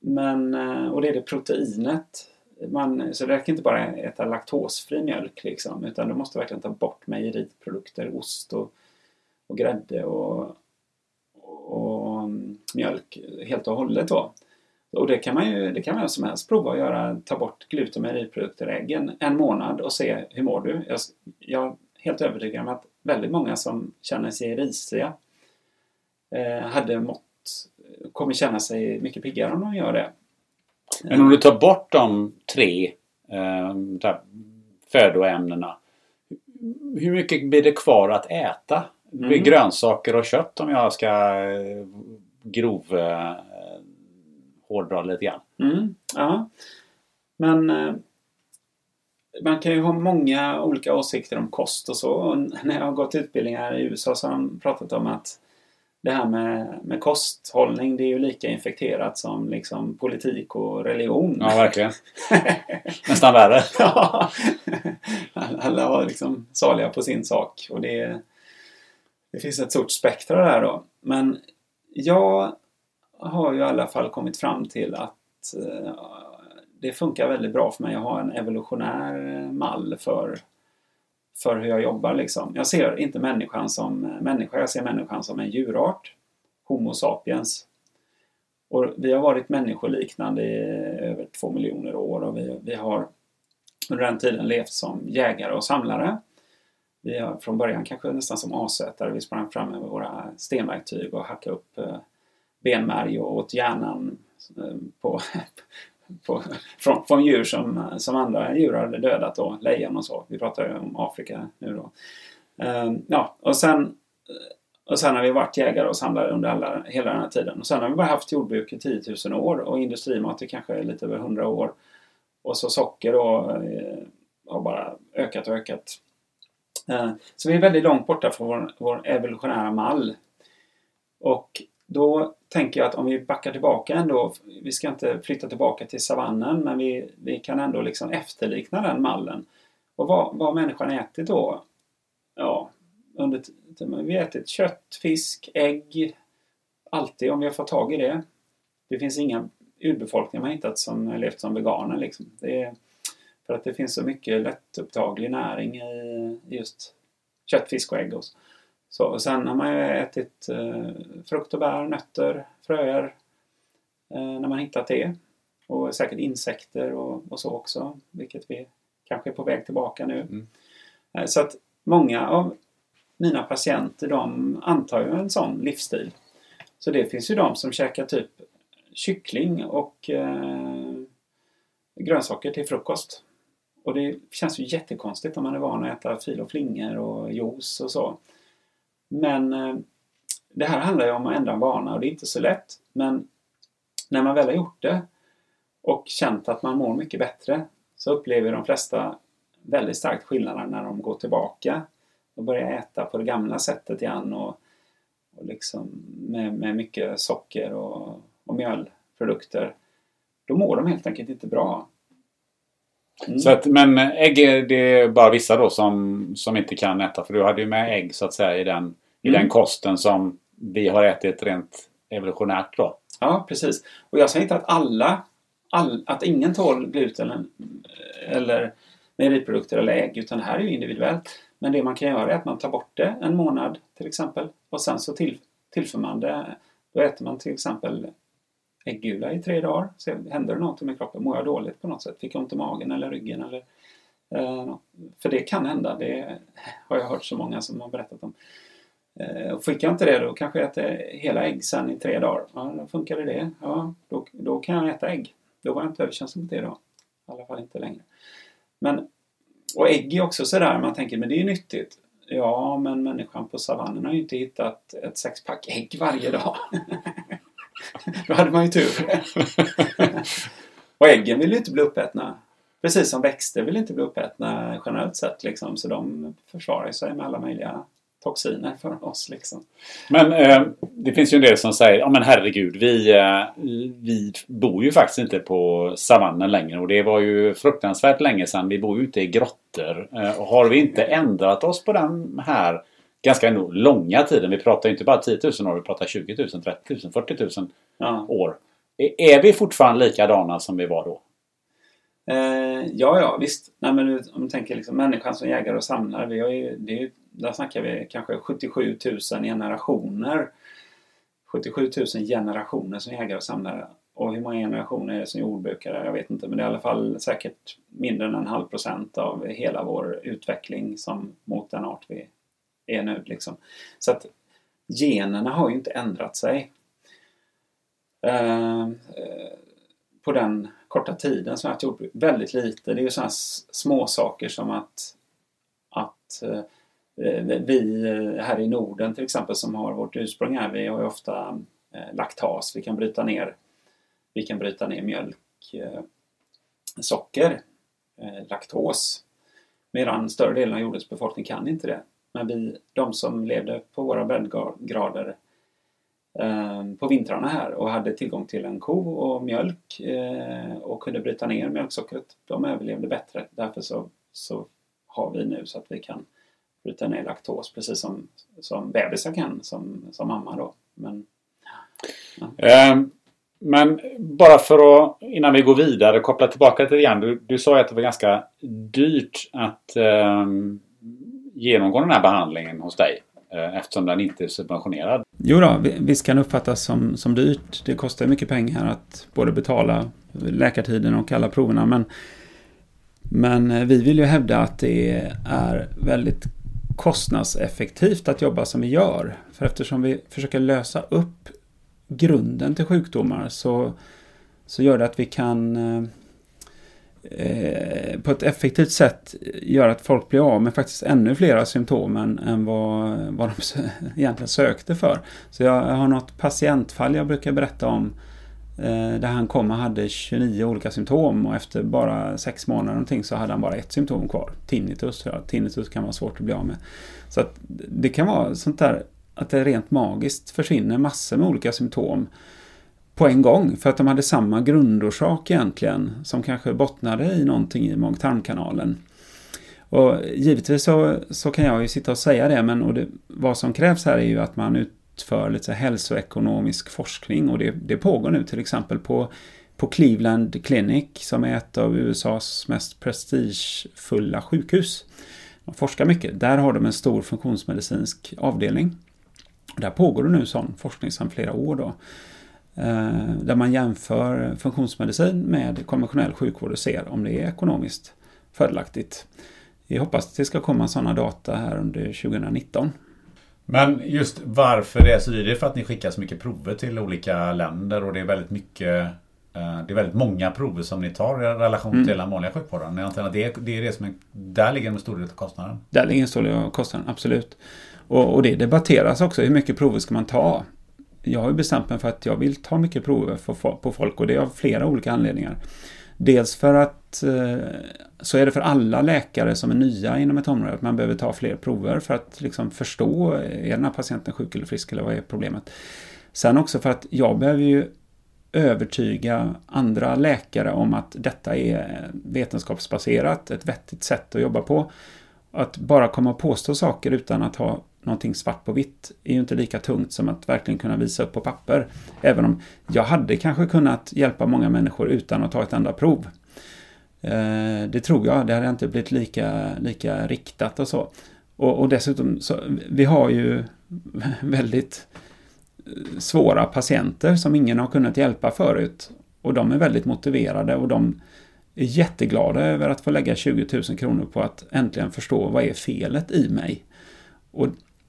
Speaker 3: men, eh, och det är det proteinet. Man, så det räcker inte bara att äta laktosfri mjölk liksom, utan du måste verkligen ta bort mejeriprodukter, ost och, och grädde och, och mjölk helt och hållet då. Och det kan man ju det kan man som helst prova att göra. Ta bort gluten och mejeriprodukter i äggen en månad och se hur mår du. Jag, jag är helt övertygad om att väldigt många som känner sig risiga eh, hade mått, kommer känna sig mycket piggare om de gör det.
Speaker 2: Men om du tar bort de tre eh, födoämnena. Hur mycket blir det kvar att äta? Det blir
Speaker 3: Mm.
Speaker 2: grönsaker och kött om jag ska eh, grov eh, hårdra lite grann.
Speaker 3: Mm, ja. Men eh, man kan ju ha många olika åsikter om kost och så. Och när jag har gått utbildningar i USA så har de pratat om att det här med, med kosthållning det är ju lika infekterat som liksom politik och religion.
Speaker 2: Ja, verkligen. Nästan värre. <laughs>
Speaker 3: Ja. Alla var liksom saliga på sin sak. Och det, det finns ett stort spektra där då. Men jag har ju i alla fall kommit fram till att eh, det funkar väldigt bra för mig att ha en evolutionär mall för, för hur jag jobbar. Liksom. Jag ser inte människan som människa, jag ser människan som en djurart. Homo sapiens. Och vi har varit människoliknande i över två miljoner år och vi, vi har under den tiden levt som jägare och samlare. Vi har från början kanske nästan som asätare. Vi sprang fram med våra stenverktyg och hackade upp eh, benmärg och åt hjärnan eh, på, på, från, från djur som, som andra djur hade dödat då, lejon och så. Vi pratar ju om Afrika nu då. Um, ja, och sen, och sen har vi varit jägare och samlare under alla, hela den här tiden. Och sen har vi bara haft jordbruk i 10 000 år och industrimat i kanske lite över 100 år. Och så socker då eh, har bara ökat och ökat. Eh, så vi är väldigt långt borta från vår, vår evolutionära mall. Och då tänker jag att om vi backar tillbaka ändå, vi ska inte flytta tillbaka till savannen, men vi, vi kan ändå liksom efterlikna den mallen. Och vad, vad har människan ätit då? Ja, under, vi har ätit kött, fisk, ägg. Alltid om vi har fått tag i det. Det finns inga urbefolkningar man hittat som har levt som veganer. Liksom. Det är för att det finns så mycket lättupptaglig näring i just kött, fisk och ägg. Också så. Sen har man ju ätit eh, frukt och bär, nötter, fröer eh, när man hittat det. Och säkert insekter och, och så också, vilket vi kanske är på väg tillbaka nu.
Speaker 2: Mm.
Speaker 3: Eh, så att många av mina patienter de antar ju en sån livsstil. Så det finns ju de som käkar typ kyckling och eh, grönsaker till frukost. Och det känns ju jättekonstigt om man är van att äta fil och flingor och juice och så. Men eh, det här handlar ju om att ändra en vana och det är inte så lätt. Men när man väl har gjort det och känt att man mår mycket bättre så upplever de flesta väldigt starkt skillnader när de går tillbaka och börjar äta på det gamla sättet igen och, och liksom med, med mycket socker och, och mjölprodukter. Då mår de helt enkelt inte bra. Mm.
Speaker 2: Så att, men ägg är det är bara vissa då som, som inte kan äta. För du hade ju med ägg så att säga i den, i
Speaker 3: Mm.
Speaker 2: den kosten som vi har ätit rent evolutionärt då.
Speaker 3: Ja, precis. Och jag säger inte att alla, all, att ingen tål gluten eller, mejeriprodukter eller ägg, utan det här är ju individuellt. Men det man kan göra är att man tar bort det en månad till exempel och sen så till, tillför man det. Då äter man till exempel äggula i tre dagar. Så händer det något med kroppen? Mår jag dåligt på något sätt? Fick jag ont i magen eller ryggen eller, Eh, för det kan hända. Det har jag hört så många som har berättat om. Eh, och fick jag inte det då kanske jag äter hela ägg sen i tre dagar. Ja, då funkade det. Ja, då, då kan jag äta ägg. Då var jag inte överkänslig mot det då. I alla fall inte längre. Men, och ägg är också sådär, man tänker men det är ju nyttigt. Ja, men människan på savannen har ju inte hittat ett sexpack ägg varje dag. <laughs> Då hade man ju tur. och äggen vill ju inte bli uppätna. Precis som växter vill inte bli uppätna generellt sett. Liksom. Så de försvarar sig med alla möjliga toxiner för oss. Liksom.
Speaker 2: Men eh, det finns ju en del som säger, ja men herregud, vi, eh, vi bor ju faktiskt inte på savannen längre och det var ju fruktansvärt länge sedan. Vi bor ju ute i grottor. Eh, och har vi inte ändrat oss på den här ganska långa tiden, vi pratar ju inte bara 10 000 år, vi pratar 20 000, 30 000, 40 000 ja. år. Är vi fortfarande likadana som vi var då?
Speaker 3: Eh, ja, ja visst. Nej, men om du tänker liksom människan som jägare och samlare. Vi har ju, det är ju där snackar vi kanske 77 000 generationer. 77 000 generationer som jägare och samlare. Och hur många generationer är det som jordbrukare? Jag vet inte, men det är i alla fall säkert mindre än en halv procent av hela vår utveckling som mot den art vi är nu. Liksom. Så att generna har ju inte ändrat sig. Uh, på den korta tiden som jag har gjort väldigt lite. Det är ju sådana små saker som att, att uh, Eh, vi eh, här i Norden till exempel som har vårt ursprung här, vi har ju ofta eh, laktas. Vi kan bryta ner, vi kan bryta ner mjölk, socker, laktos. Medan större delen av jordens befolkning kan inte det. Men vi, de som levde på våra breddgrader på vintrarna här och hade tillgång till en ko och mjölk och kunde bryta ner mjölksockret, de överlevde bättre. Därför så, så har vi nu så att vi kan bryta ner laktos precis som, som bebisar kan som, som mamma då. Men,
Speaker 2: ja. um, men bara för att innan vi går vidare koppla tillbaka till det igen. Du, du sa att det var ganska dyrt att um, genomgå den här behandlingen hos dig uh, eftersom den inte är subventionerad.
Speaker 3: Jo då, visst kan uppfattas som, som dyrt. Det kostar mycket pengar att både betala läkartiden och alla proverna. Men, men eh, vi vill ju hävda att det är väldigt kostnadseffektivt att jobba som vi gör. För eftersom vi försöker lösa upp grunden till sjukdomar så, så gör det att vi kan eh, på ett effektivt sätt göra att folk blir av med faktiskt ännu flera symptom än, än vad, vad de <laughs> egentligen sökte för. Så jag har något patientfall jag brukar berätta om Eh, Eh, där han kom och hade 29 olika symptom och efter bara sex månader någonting så hade han bara ett symptom kvar. Tinnitus. Ja, tinnitus kan vara svårt att bli av med. Så att det kan vara sånt där att det rent magiskt försvinner massor med olika symptom på en gång. För att de hade samma grundorsak egentligen som kanske bottnade i någonting i mag-tarmkanalen. Och givetvis så, så kan jag ju sitta och säga det men och det, vad som krävs här är ju att man ut, för lite hälsoekonomisk forskning och det, det pågår nu till exempel på, på Cleveland Clinic som är ett av USAs mest prestigefulla sjukhus. De forskar mycket. Där har de en stor funktionsmedicinsk avdelning. Där pågår det nu sån forskning sedan flera år då. Eh, där man jämför funktionsmedicin med konventionell sjukvård och ser om det är ekonomiskt fördelaktigt. Vi hoppas att det ska komma sådana data här under 2019.
Speaker 2: Men just varför det är så dyrt, det är för att ni skickar så mycket prover till olika länder och det är väldigt mycket eh, det är väldigt många prover som ni tar i relation mm. till den vanliga sjukvården. Det är, det är det som är, där ligger en stor del av kostnaden.
Speaker 3: Där ligger en stor del av kostnaden, absolut. Och, och, det debatteras också, hur mycket prover ska man ta? Jag har ju bestämt mig för att jag vill ta mycket prover på folk och det är av flera olika anledningar. Dels för att Eh, så är det för alla läkare som är nya inom ett område att man behöver ta fler prover för att liksom förstå, eh, är den här patienten sjuk eller frisk eller vad är problemet? Sen också för att jag behöver ju övertyga andra läkare om att detta är vetenskapsbaserat, ett vettigt sätt att jobba på. Att bara komma och påstå saker utan att ha någonting svart på vitt är ju inte lika tungt som att verkligen kunna visa upp på papper. Även om jag hade kanske kunnat hjälpa många människor utan att ta ett enda prov. Eh, det tror jag, det hade inte blivit lika, lika riktat och så. Och, och dessutom, så, vi har ju <laughs> väldigt svåra patienter som ingen har kunnat hjälpa förut. Och de är väldigt motiverade och de är jätteglada över att få lägga 20 000 kronor på att äntligen förstå vad är felet i mig. Och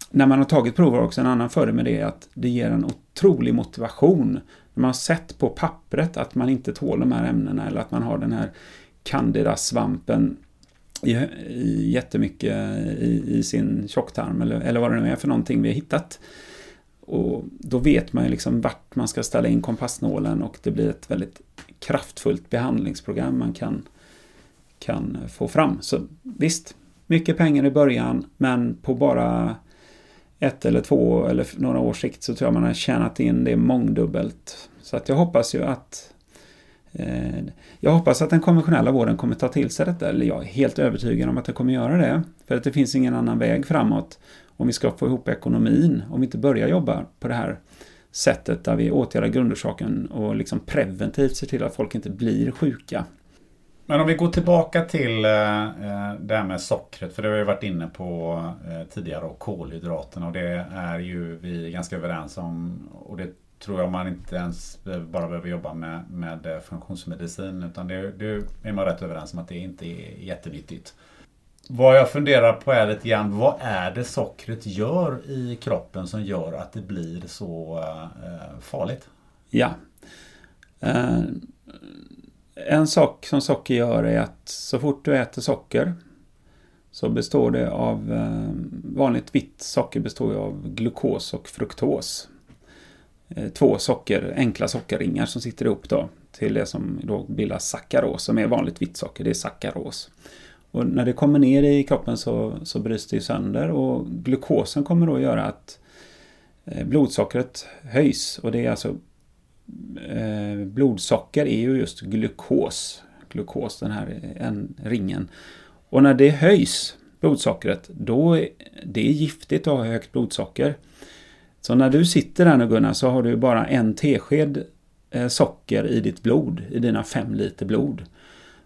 Speaker 3: när man har tagit prover också, en annan fördel med det är att det ger en otrolig motivation. När man har sett på pappret att man inte tål de här ämnena eller att man har den här candida-svampen i, i, jättemycket i, i sin tjocktarm eller, eller vad det nu är för någonting vi har hittat. Och då vet man ju liksom vart man ska ställa in kompassnålen och det blir ett väldigt kraftfullt behandlingsprogram man kan, kan få fram. Så visst, mycket pengar i början men på bara ett eller två eller några års sikt så tror jag man har tjänat in det mångdubbelt. Så att jag hoppas ju att Eh, jag hoppas att den konventionella vården kommer ta till sig detta, eller jag är helt övertygad om att den kommer göra det. För att det finns ingen annan väg framåt om vi ska få ihop ekonomin, om vi inte börjar jobba på det här sättet där vi åtgärdar grundorsaken och liksom preventivt ser till att folk inte blir sjuka.
Speaker 2: Men om vi går tillbaka till eh, eh, det här med sockret, för det har vi varit inne på tidigare, och kolhydraterna och det är ju vi ganska överens om och det tror jag man inte ens bara behöver jobba med, med eh, funktionsmedicin utan det, det är man rätt överens om att det inte är jättenyttigt. Vad jag funderar på är lite grann, vad är det sockret gör i kroppen som gör att det blir så eh, farligt?
Speaker 3: Ja. Eh, en sak som socker gör är att så fort du äter socker så består det av eh, vanligt vitt socker består av glukos och fruktos. Eh, två socker, enkla sockerringar som sitter ihop då till det som då bildar sackaros som är vanligt vitt socker, det är sackaros. Och när det kommer ner i kroppen så, så bryts det sönder och glukosen kommer då göra att eh, blodsockret höjs och det är alltså eh, blodsocker är ju just glukos. Glukos, den här eh, en, ringen. Och när det höjs, blodsockret, då är det är giftigt att ha högt blodsocker. Så när du sitter där nu Gunnar så har du bara en tesked eh, socker i ditt blod, i dina fem liter blod.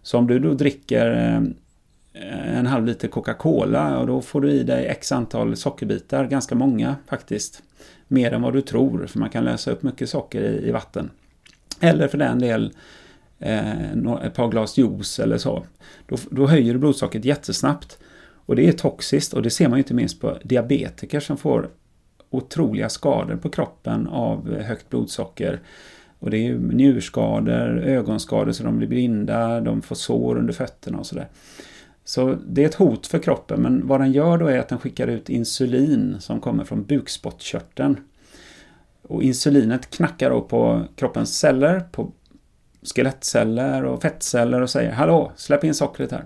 Speaker 3: Så om du då dricker eh, en halv liter Coca-Cola och då får du i dig x antal sockerbitar, ganska många faktiskt. Mer än vad du tror, för man kan lösa upp mycket socker i, i vatten. Eller för den del eh, ett par glas juice eller så. Då, då höjer du blodsockret jättesnabbt. Och det är toxiskt och det ser man ju inte minst på diabetiker som får otroliga skador på kroppen av högt blodsocker. Och det är njurskador, ögonskador så de blir blinda, de får sår under fötterna och sådär. Så det är ett hot för kroppen men vad den gör då är att den skickar ut insulin som kommer från bukspottkörteln. Och insulinet knackar då på kroppens celler, på skelettceller och fettceller och säger Hallå, släpp in sockret här.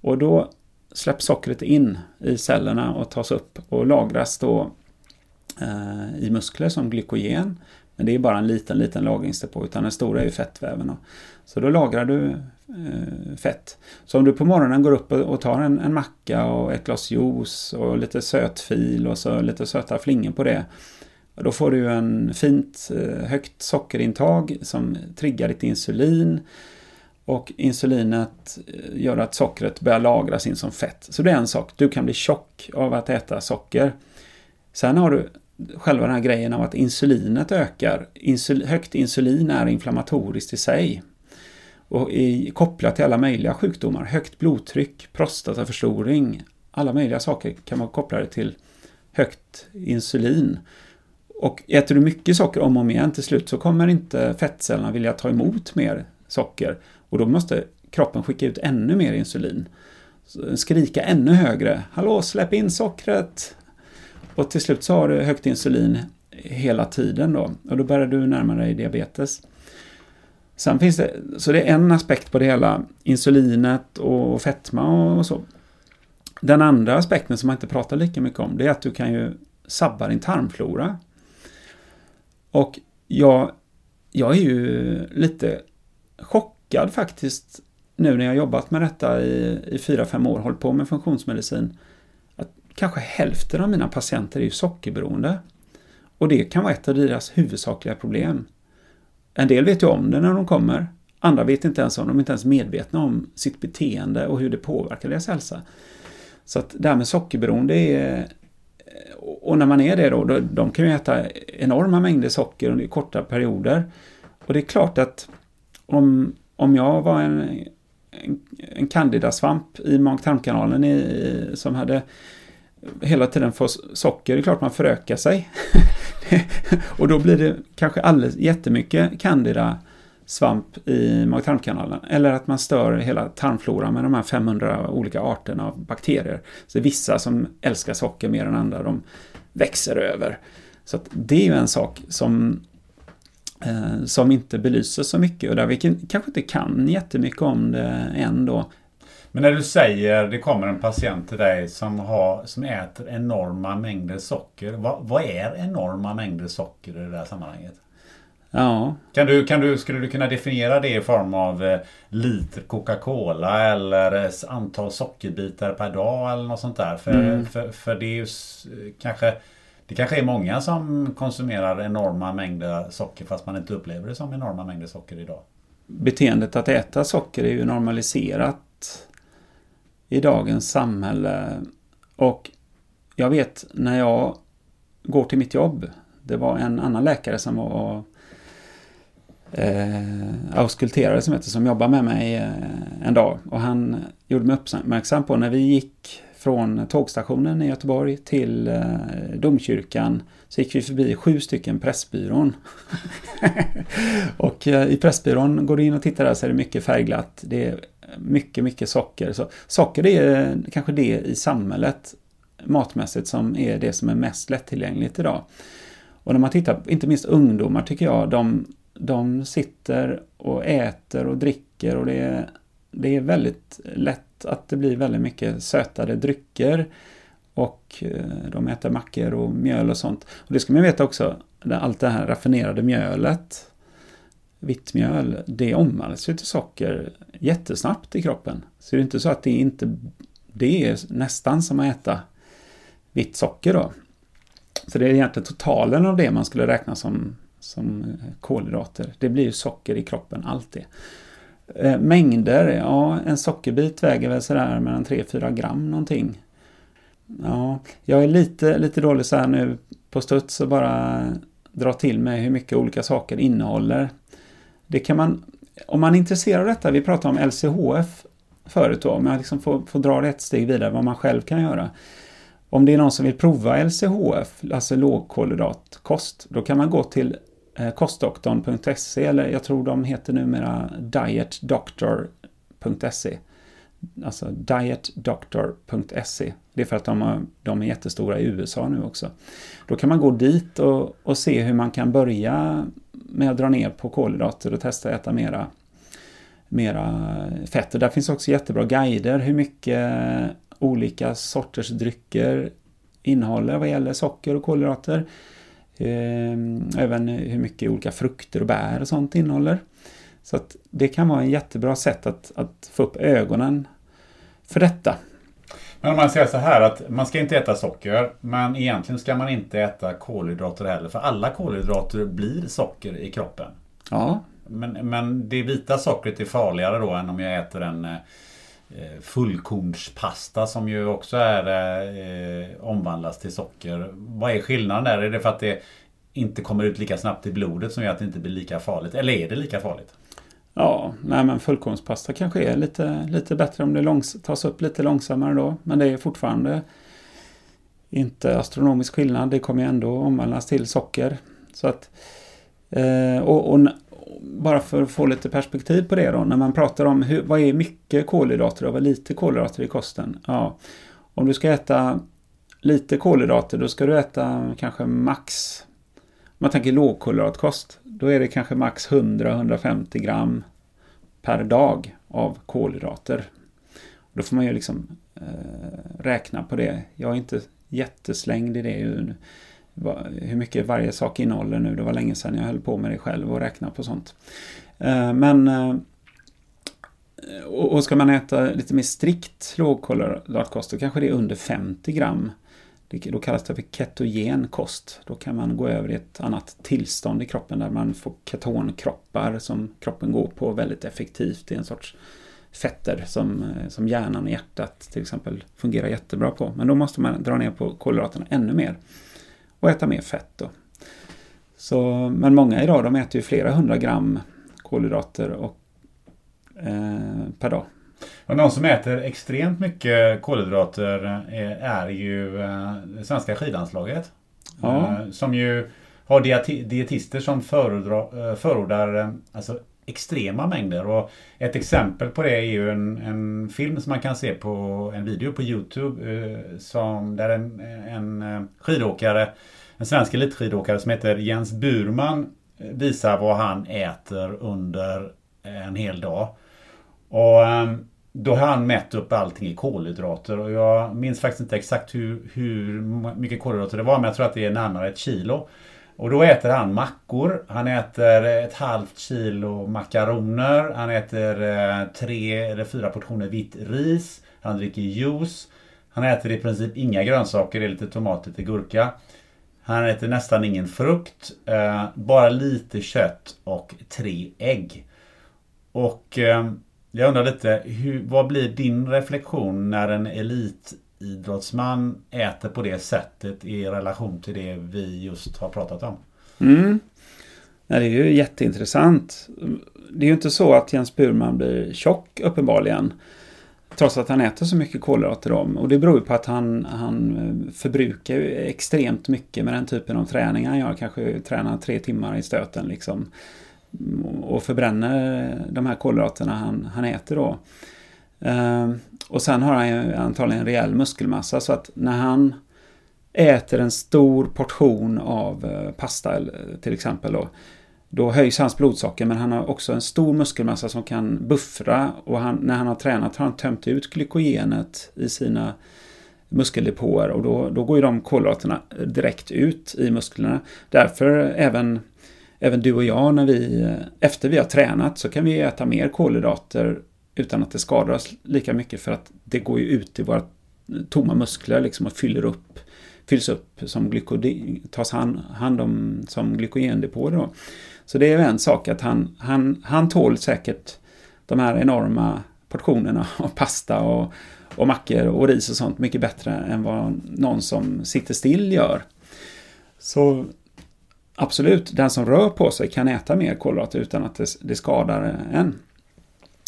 Speaker 3: Och då släpps sockret in i cellerna och tas upp och lagras då Eh, i muskler som glykogen. Men det är bara en liten, liten lagringsdepå utan den stora är ju fettväven. Så då lagrar du eh, fett. Så om du på morgonen går upp och tar en, en macka och ett glas juice och lite sötfil och så lite söta flingor på det. Då får du en fint eh, högt sockerintag som triggar ditt insulin. Och insulinet gör att sockret börjar lagras in som fett. Så det är en sak, du kan bli tjock av att äta socker. Sen har du själva den här grejen av att insulinet ökar. Insul högt insulin är inflammatoriskt i sig och i, kopplat till alla möjliga sjukdomar. Högt blodtryck, prostataförstoring, alla möjliga saker kan vara kopplade till högt insulin. Och äter du mycket socker om och om igen till slut så kommer inte fettcellerna vilja ta emot mer socker och då måste kroppen skicka ut ännu mer insulin. Skrika ännu högre. Hallå, släpp in sockret! Och till slut så har du högt insulin hela tiden då och då börjar du närma dig diabetes. Sen finns det, så det är en aspekt på det hela, insulinet och fetma och så. Den andra aspekten som man inte pratar lika mycket om, det är att du kan ju sabba din tarmflora. Och jag, jag är ju lite chockad faktiskt nu när jag jobbat med detta i, i 4-5 år, hållit på med funktionsmedicin. Kanske hälften av mina patienter är ju sockerberoende. Och det kan vara ett av deras huvudsakliga problem. En del vet ju om det när de kommer. Andra vet inte ens om de är inte ens medvetna om sitt beteende och hur det påverkar deras hälsa. Så att det här med sockerberoende är... Och när man är det då, då de kan ju äta enorma mängder socker under korta perioder. Och det är klart att om, om jag var en en, en candidasvamp i mag-tarmkanalen i, som hade hela tiden får socker, det är klart man förökar sig. <laughs> och då blir det kanske alldeles jättemycket candida svamp i mag-tarmkanalen. Eller att man stör hela tarmfloran med de här 500 olika arterna av bakterier. Så vissa som älskar socker mer än andra, de växer över. Så det är ju en sak som, eh, som inte belyses så mycket och där vi kanske inte kan jättemycket om det än då.
Speaker 2: Men när du säger det kommer en patient till dig som, har, som äter enorma mängder socker. Vad, vad är enorma mängder socker i det där sammanhanget?
Speaker 3: Ja.
Speaker 2: Kan du, kan du, skulle du kunna definiera det i form av eh, liter Coca-Cola eller antal sockerbitar per dag eller något sånt där? För, mm. för, för det är ju kanske det kanske är många som konsumerar enorma mängder socker fast man inte upplever det som enorma mängder socker idag.
Speaker 3: Beteendet att äta socker är ju normaliserat i dagens samhälle. Och jag vet när jag går till mitt jobb. Det var en annan läkare som var eh, auskulterare som heter som jobbar med mig eh, en dag. Och han gjorde mig uppmärksam på när vi gick från tågstationen i Göteborg till eh, domkyrkan så gick vi förbi sju stycken Pressbyrån. <laughs> och eh, i Pressbyrån, går du in och tittar där så är det mycket färgglatt. Det är mycket, mycket socker. Så socker är kanske det i samhället matmässigt som är det som är mest lättillgängligt idag. Och när man tittar, inte minst ungdomar tycker jag, de, de sitter och äter och dricker och det är, det är väldigt lätt att det blir väldigt mycket sötade drycker. Och eh, de äter mackor och mjöl och sånt. Och det ska man veta också, allt det här raffinerade mjölet vitt mjöl, det omvandlas ju till socker jättesnabbt i kroppen. Så det är inte så att det inte det är nästan som att äta vitt socker då. Så det är egentligen totalen av det man skulle räkna som, som kolhydrater. Det blir ju socker i kroppen, allt det. Eh, mängder, ja en sockerbit väger väl sådär mellan 3-4 gram någonting. Ja, jag är lite, lite dålig så här nu på studs och bara dra till mig hur mycket olika saker innehåller. Det kan man, om man är intresserad av detta, vi pratade om LCHF förut då, om jag liksom får, får dra det ett steg vidare, vad man själv kan göra. Om det är någon som vill prova LCHF, alltså lågkolhydratkost, då kan man gå till eh, kostdoktorn.se eller jag tror de heter numera dietdoctor.se. Alltså dietdoctor.se. Det är för att de, har, de är jättestora i USA nu också. Då kan man gå dit och, och se hur man kan börja med att dra ner på kolhydrater och testa att äta mera, mera fett. Och där finns också jättebra guider hur mycket olika sorters drycker innehåller vad gäller socker och kolhydrater. Ehm, även hur mycket olika frukter och bär och sånt innehåller. Så att det kan vara en jättebra sätt att, att få upp ögonen för detta.
Speaker 2: Men om man säger så här att man ska inte äta socker men egentligen ska man inte äta kolhydrater heller för alla kolhydrater blir socker i kroppen.
Speaker 3: Ja.
Speaker 2: Men, men det vita sockret är farligare då än om jag äter en eh, fullkornspasta som ju också är eh, omvandlas till socker. Vad är skillnaden där? Är det för att det inte kommer ut lika snabbt i blodet som gör att det inte blir lika farligt? Eller är det lika farligt?
Speaker 3: Ja, nej men fullkornspasta kanske är lite, lite bättre om det långs tas upp lite långsammare då. Men det är fortfarande inte astronomisk skillnad. Det kommer ju ändå omvandlas till socker. Så att, eh, och, och, bara för att få lite perspektiv på det då. När man pratar om hur, vad är mycket kolhydrater och vad är lite kolhydrater i kosten? Ja, om du ska äta lite kolhydrater då ska du äta kanske max om man tänker lågkolhydratkost, då är det kanske max 100-150 gram per dag av kolhydrater. Då får man ju liksom eh, räkna på det. Jag är inte jätteslängd i det. Hur mycket varje sak innehåller nu. Det var länge sedan jag höll på med det själv och räkna på sånt. Eh, men eh, och ska man äta lite mer strikt lågkolhydratkost då kanske det är under 50 gram då kallas det för ketogen kost. Då kan man gå över i ett annat tillstånd i kroppen där man får ketonkroppar som kroppen går på väldigt effektivt. Det är en sorts fetter som, eh, som hjärnan och hjärtat till exempel fungerar jättebra på. Men då måste man dra ner på kolhydraterna ännu mer och äta mer fett. Då. Så, men många idag de äter ju flera hundra gram kolhydrater och, eh, per dag.
Speaker 2: Och någon som äter extremt mycket kolhydrater är, är ju eh, det svenska skidlandslaget.
Speaker 3: Ja.
Speaker 2: Eh, Som ju har dieti- dietister som förordar eh, alltså extrema mängder. Och ett exempel på det är ju en, en film som man kan se på en video på Youtube. eh, Som, där en, en eh, skidåkare, en svensk elitskidåkare som heter Jens Burman eh, visar vad han äter under en hel dag. Och ehm, då har han mätt upp allting i kolhydrater och jag minns faktiskt inte exakt hur, hur mycket kolhydrater det var men jag tror att det är närmare ett kilo. Och då äter han mackor, han äter ett halvt kilo makaroner, han äter eh, tre eller fyra portioner vitt ris, han dricker juice, han äter i princip inga grönsaker, det är lite tomat, lite gurka. Han äter nästan ingen frukt, eh, bara lite kött och tre ägg. Och eh, jag undrar lite, hur, vad blir din reflektion när en elitidrottsman äter på det sättet i relation till det vi just har pratat om?
Speaker 3: Mm. Nej, det är ju jätteintressant. Det är ju inte så att Jens Burman blir tjock uppenbarligen. Trots att han äter så mycket kolhydrater om. Och det beror ju på att han, han förbrukar ju extremt mycket med den typen av träning han gör. Kanske tränar tre timmar i stöten liksom. Och förbränner de här kolhydraterna han, han äter då. Eh, och sen har han ju antagligen rejäl muskelmassa så att när han äter en stor portion av eh, pasta till exempel då, då höjs hans blodsocker men han har också en stor muskelmassa som kan buffra och han, när han har tränat har han tömt ut glykogenet i sina muskeldepåer och då, då går ju de kolhydraterna direkt ut i musklerna. Därför även, även du och jag när vi, efter vi har tränat så kan vi äta mer kolhydrater utan att det skadar oss lika mycket för att det går ju ut i våra tomma muskler liksom och fyller upp fylls upp som glykogen, tas hand, hand om som glykogendepåer då. Så det är ju en sak att han, han, han tål säkert de här enorma portionerna <laughs> av pasta och, och mackor och ris och sånt mycket bättre än vad någon som sitter still gör. Så absolut, den som rör på sig kan äta mer kolhydrater utan att det, det skadar en.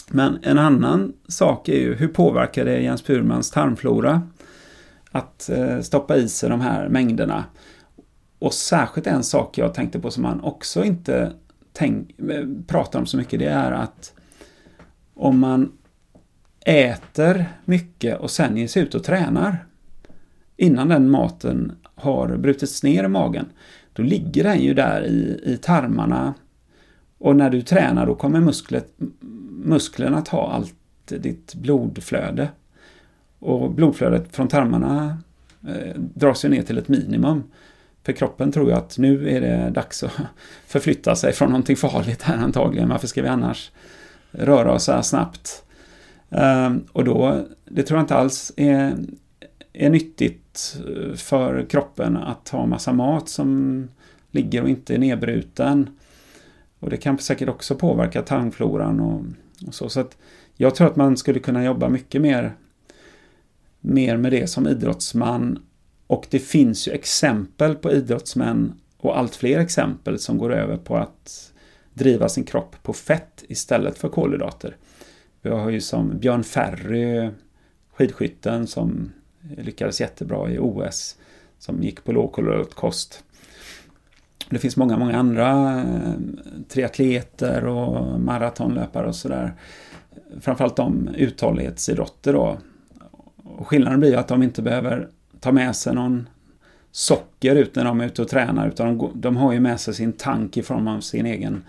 Speaker 3: Men en annan sak är ju hur påverkar det Jens Purmans tarmflora att eh, stoppa i sig de här mängderna. Och särskilt en sak jag tänkte på som han också inte tänk, eh, pratar om så mycket, det är att om man äter mycket och sen ger sig ut och tränar innan den maten har brutits ner i magen, då ligger den ju där i, i tarmarna och när du tränar då kommer musklet, musklerna ta allt ditt blodflöde. Och blodflödet från tarmarna eh, dras ju ner till ett minimum. För kroppen tror jag att nu är det dags att <laughs> förflytta sig från någonting farligt här antagligen. Varför ska vi annars röra oss så här snabbt? Ehm, och då, det tror jag inte alls är, är nyttigt eh, för kroppen att ha massa mat som ligger och inte är nedbruten. Och det kan säkert också påverka tarmfloran och, och så. Så att jag tror att man skulle kunna jobba mycket mer, mer med det som idrottsman. Och det finns ju exempel på idrottsmän och allt fler exempel som går över på att driva sin kropp på fett istället för kolhydrater. Vi har ju som Björn Ferry, skidskytten som lyckades jättebra i OS, som gick på lågkolhydratkost. Det finns många, många andra eh, triatleter och maratonlöpare och sådär. Framförallt de uthållighetsidrotter då. Och skillnaden blir ju att de inte behöver ta med sig någon socker ut när de är ute och tränar utan de, de har ju med sig sin tank i form av sin egen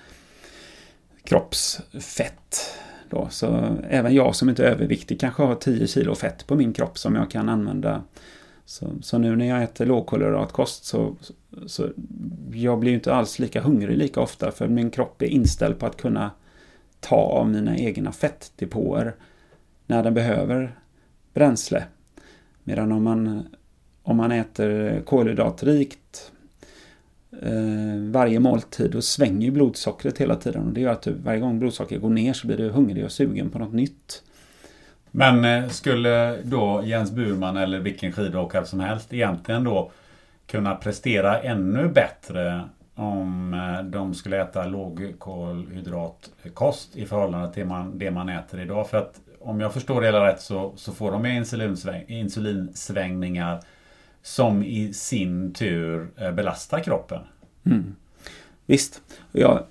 Speaker 3: kroppsfett. Då. Så även jag som inte är överviktig kanske har 10 kilo fett på min kropp som jag kan använda. Så, så nu när jag äter lågkolhydratkost så, så jag blir inte alls lika hungrig lika ofta för min kropp är inställd på att kunna ta av mina egna fettdepåer när den behöver bränsle. Medan om man, om man äter kolhydratrikt Eh, varje måltid då svänger ju blodsockret hela tiden och det gör att du, varje gång blodsockret går ner så blir du hungrig och sugen på något nytt.
Speaker 2: Men eh, skulle då Jens Burman eller vilken skidåkare som helst egentligen då kunna prestera ännu bättre om eh, de skulle äta lågkolhydratkost i förhållande till man, det man äter idag. För att om jag förstår det hela rätt så, så får de insulinsväng, insulinsvängningar som i sin tur eh, belastar kroppen.
Speaker 3: Mm. Visst. Jag,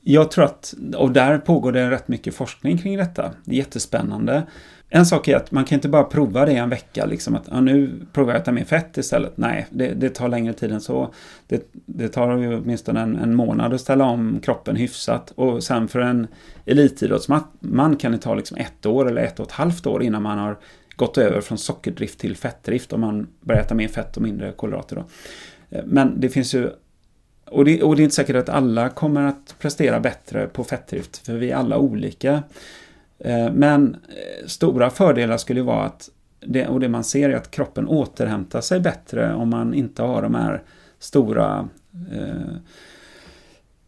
Speaker 3: jag tror att, och där pågår det rätt mycket forskning kring detta. Det är jättespännande. En sak är att man kan inte bara prova det en vecka, liksom att ja, nu provar jag att äta mer fett istället. Nej, det, det, tar längre tid än så. Det, det tar ju åtminstone en, en månad att ställa om kroppen hyfsat. Och sen för en elitidrottsman kan det ta liksom ett år eller ett och ett halvt år innan man har gått över från sockerdrift till fettdrift om man börjar äta mer fett och mindre kolhydrater. Då. Eh, men det finns ju och det, och det är inte säkert att alla kommer att prestera bättre på fettdrift, för vi är alla olika. Eh, men eh, stora fördelar skulle vara att, det, och det man ser är att kroppen återhämtar sig bättre om man inte har de här stora eh,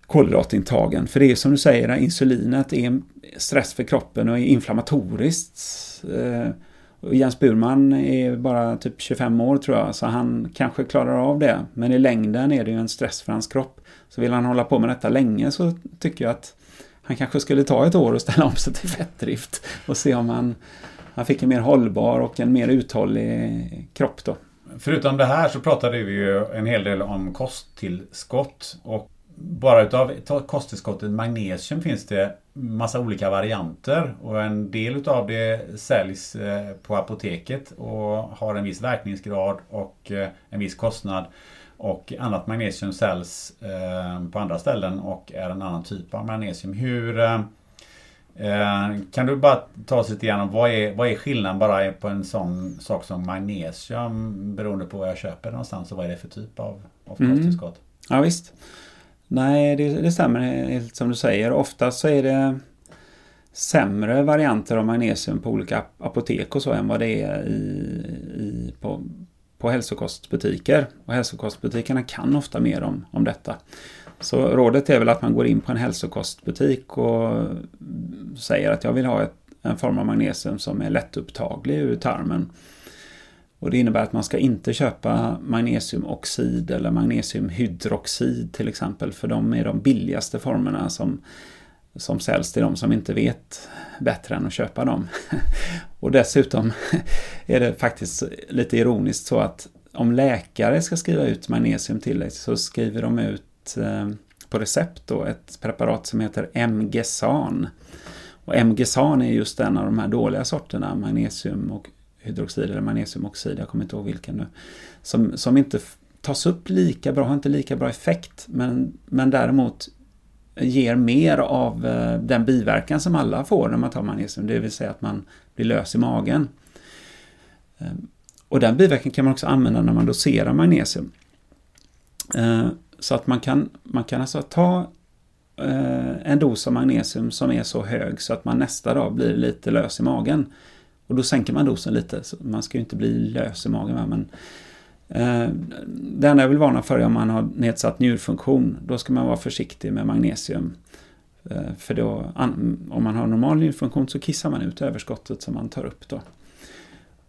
Speaker 3: kolhydratintagen. För det är som du säger, insulinet är stress för kroppen och är inflammatoriskt. Eh, Jens Burman är bara typ 25 år tror jag, så han kanske klarar av det. Men i längden är det ju en stress för hans kropp. Så vill han hålla på med detta länge så tycker jag att han kanske skulle ta ett år och ställa om sig till fettdrift och se om han, han fick en mer hållbar och en mer uthållig kropp då.
Speaker 2: Förutom det här så pratade vi ju en hel del om kosttillskott och bara utav kosttillskottet magnesium finns det massa olika varianter och en del utav det säljs eh, på apoteket och har en viss verkningsgrad och eh, en viss kostnad. Och annat magnesium säljs eh, på andra ställen och är en annan typ av magnesium. Hur kan du bara ta oss lite igenom vad är, vad är skillnaden bara på en sån sak som magnesium beroende på var jag köper någonstans och vad är det för typ av, av mm. kosttillskott? Mm.
Speaker 3: Ja visst. Nej, det, det stämmer helt som du säger. Ofta så är det sämre varianter av magnesium på olika apotek och så än vad det är i, i, på, på hälsokostbutiker. Och hälsokostbutikerna kan ofta mer om, om detta. Så rådet är väl att man går in på en hälsokostbutik och säger att jag vill ha ett, en form av magnesium som är lättupptaglig ur tarmen. Och det innebär att man ska inte köpa magnesiumoxid eller magnesiumhydroxid till exempel. För de är de billigaste formerna som, som säljs till de som inte vet bättre än att köpa dem. <laughs> och dessutom <laughs> är det faktiskt lite ironiskt så att om läkare ska skriva ut magnesium till dig så skriver de ut eh, på recept då ett preparat som heter MGSAN. Och MGSAN är just en av de här dåliga sorterna, magnesium och hydroxid eller magnesiumoxid, jag kommer inte ihåg vilken nu, som, som inte tas upp lika bra, har inte lika bra effekt, men, men däremot ger mer av eh, den biverkan som alla får när man tar magnesium, det vill säga att man blir lös i magen. Eh, och den biverkan kan man också använda när man doserar magnesium. Eh, så att man kan, man kan alltså ta en dos av magnesium som är så hög så att man nästa dag blir lite lös i magen. Och då sänker man dosen lite. Så man ska ju inte bli lös i magen. Men, eh, det enda jag vill varna för är om man har nedsatt njurfunktion. Då ska man vara försiktig med magnesium. Eh, för då, om man har normal njurfunktion så kissar man ut överskottet som man tar upp. Då.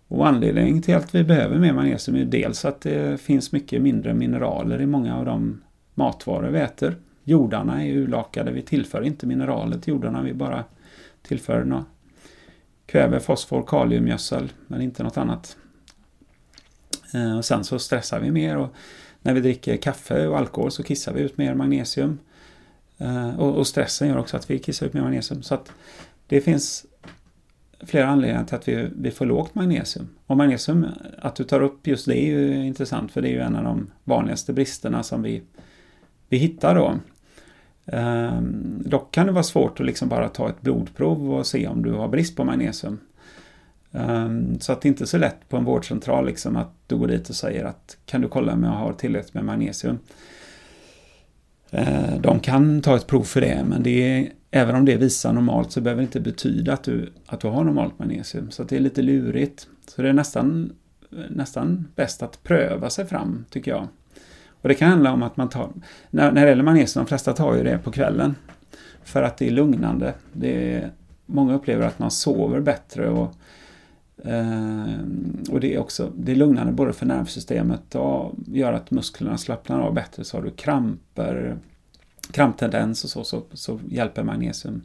Speaker 3: Och anledningen till att vi behöver mer magnesium är dels att det finns mycket mindre mineraler i många av de matvaror vi äter. Jordarna är urlakade, vi tillför inte mineraler till jordarna, vi bara tillför kväve, fosfor, kaliumgödsel men inte något annat. Eh, och sen så stressar vi mer och när vi dricker kaffe och alkohol så kissar vi ut mer magnesium. Eh, och stressen gör också att vi kissar ut mer magnesium. Så att det finns flera anledningar till att vi, vi får lågt magnesium. Och magnesium, att du tar upp just det är ju intressant för det är ju en av de vanligaste bristerna som vi, vi hittar då. Um, dock kan det vara svårt att liksom bara ta ett blodprov och se om du har brist på magnesium. Um, så att det inte är så lätt på en vårdcentral liksom att du går dit och säger att kan du kolla om jag har tillräckligt med magnesium. Uh, de kan ta ett prov för det men det är, även om det visar normalt så behöver det inte betyda att du, att du har normalt magnesium. Så det är lite lurigt. Så det är nästan, nästan bäst att pröva sig fram tycker jag. Och det kan handla om att man tar, när, när det gäller magnesium, de flesta tar ju det på kvällen. För att det är lugnande. Det är, många upplever att man sover bättre och Eh, och det är också det är lugnande både för nervsystemet och gör att musklerna slappnar av bättre. Så har du kramper, kramptendens och så, så, så hjälper magnesium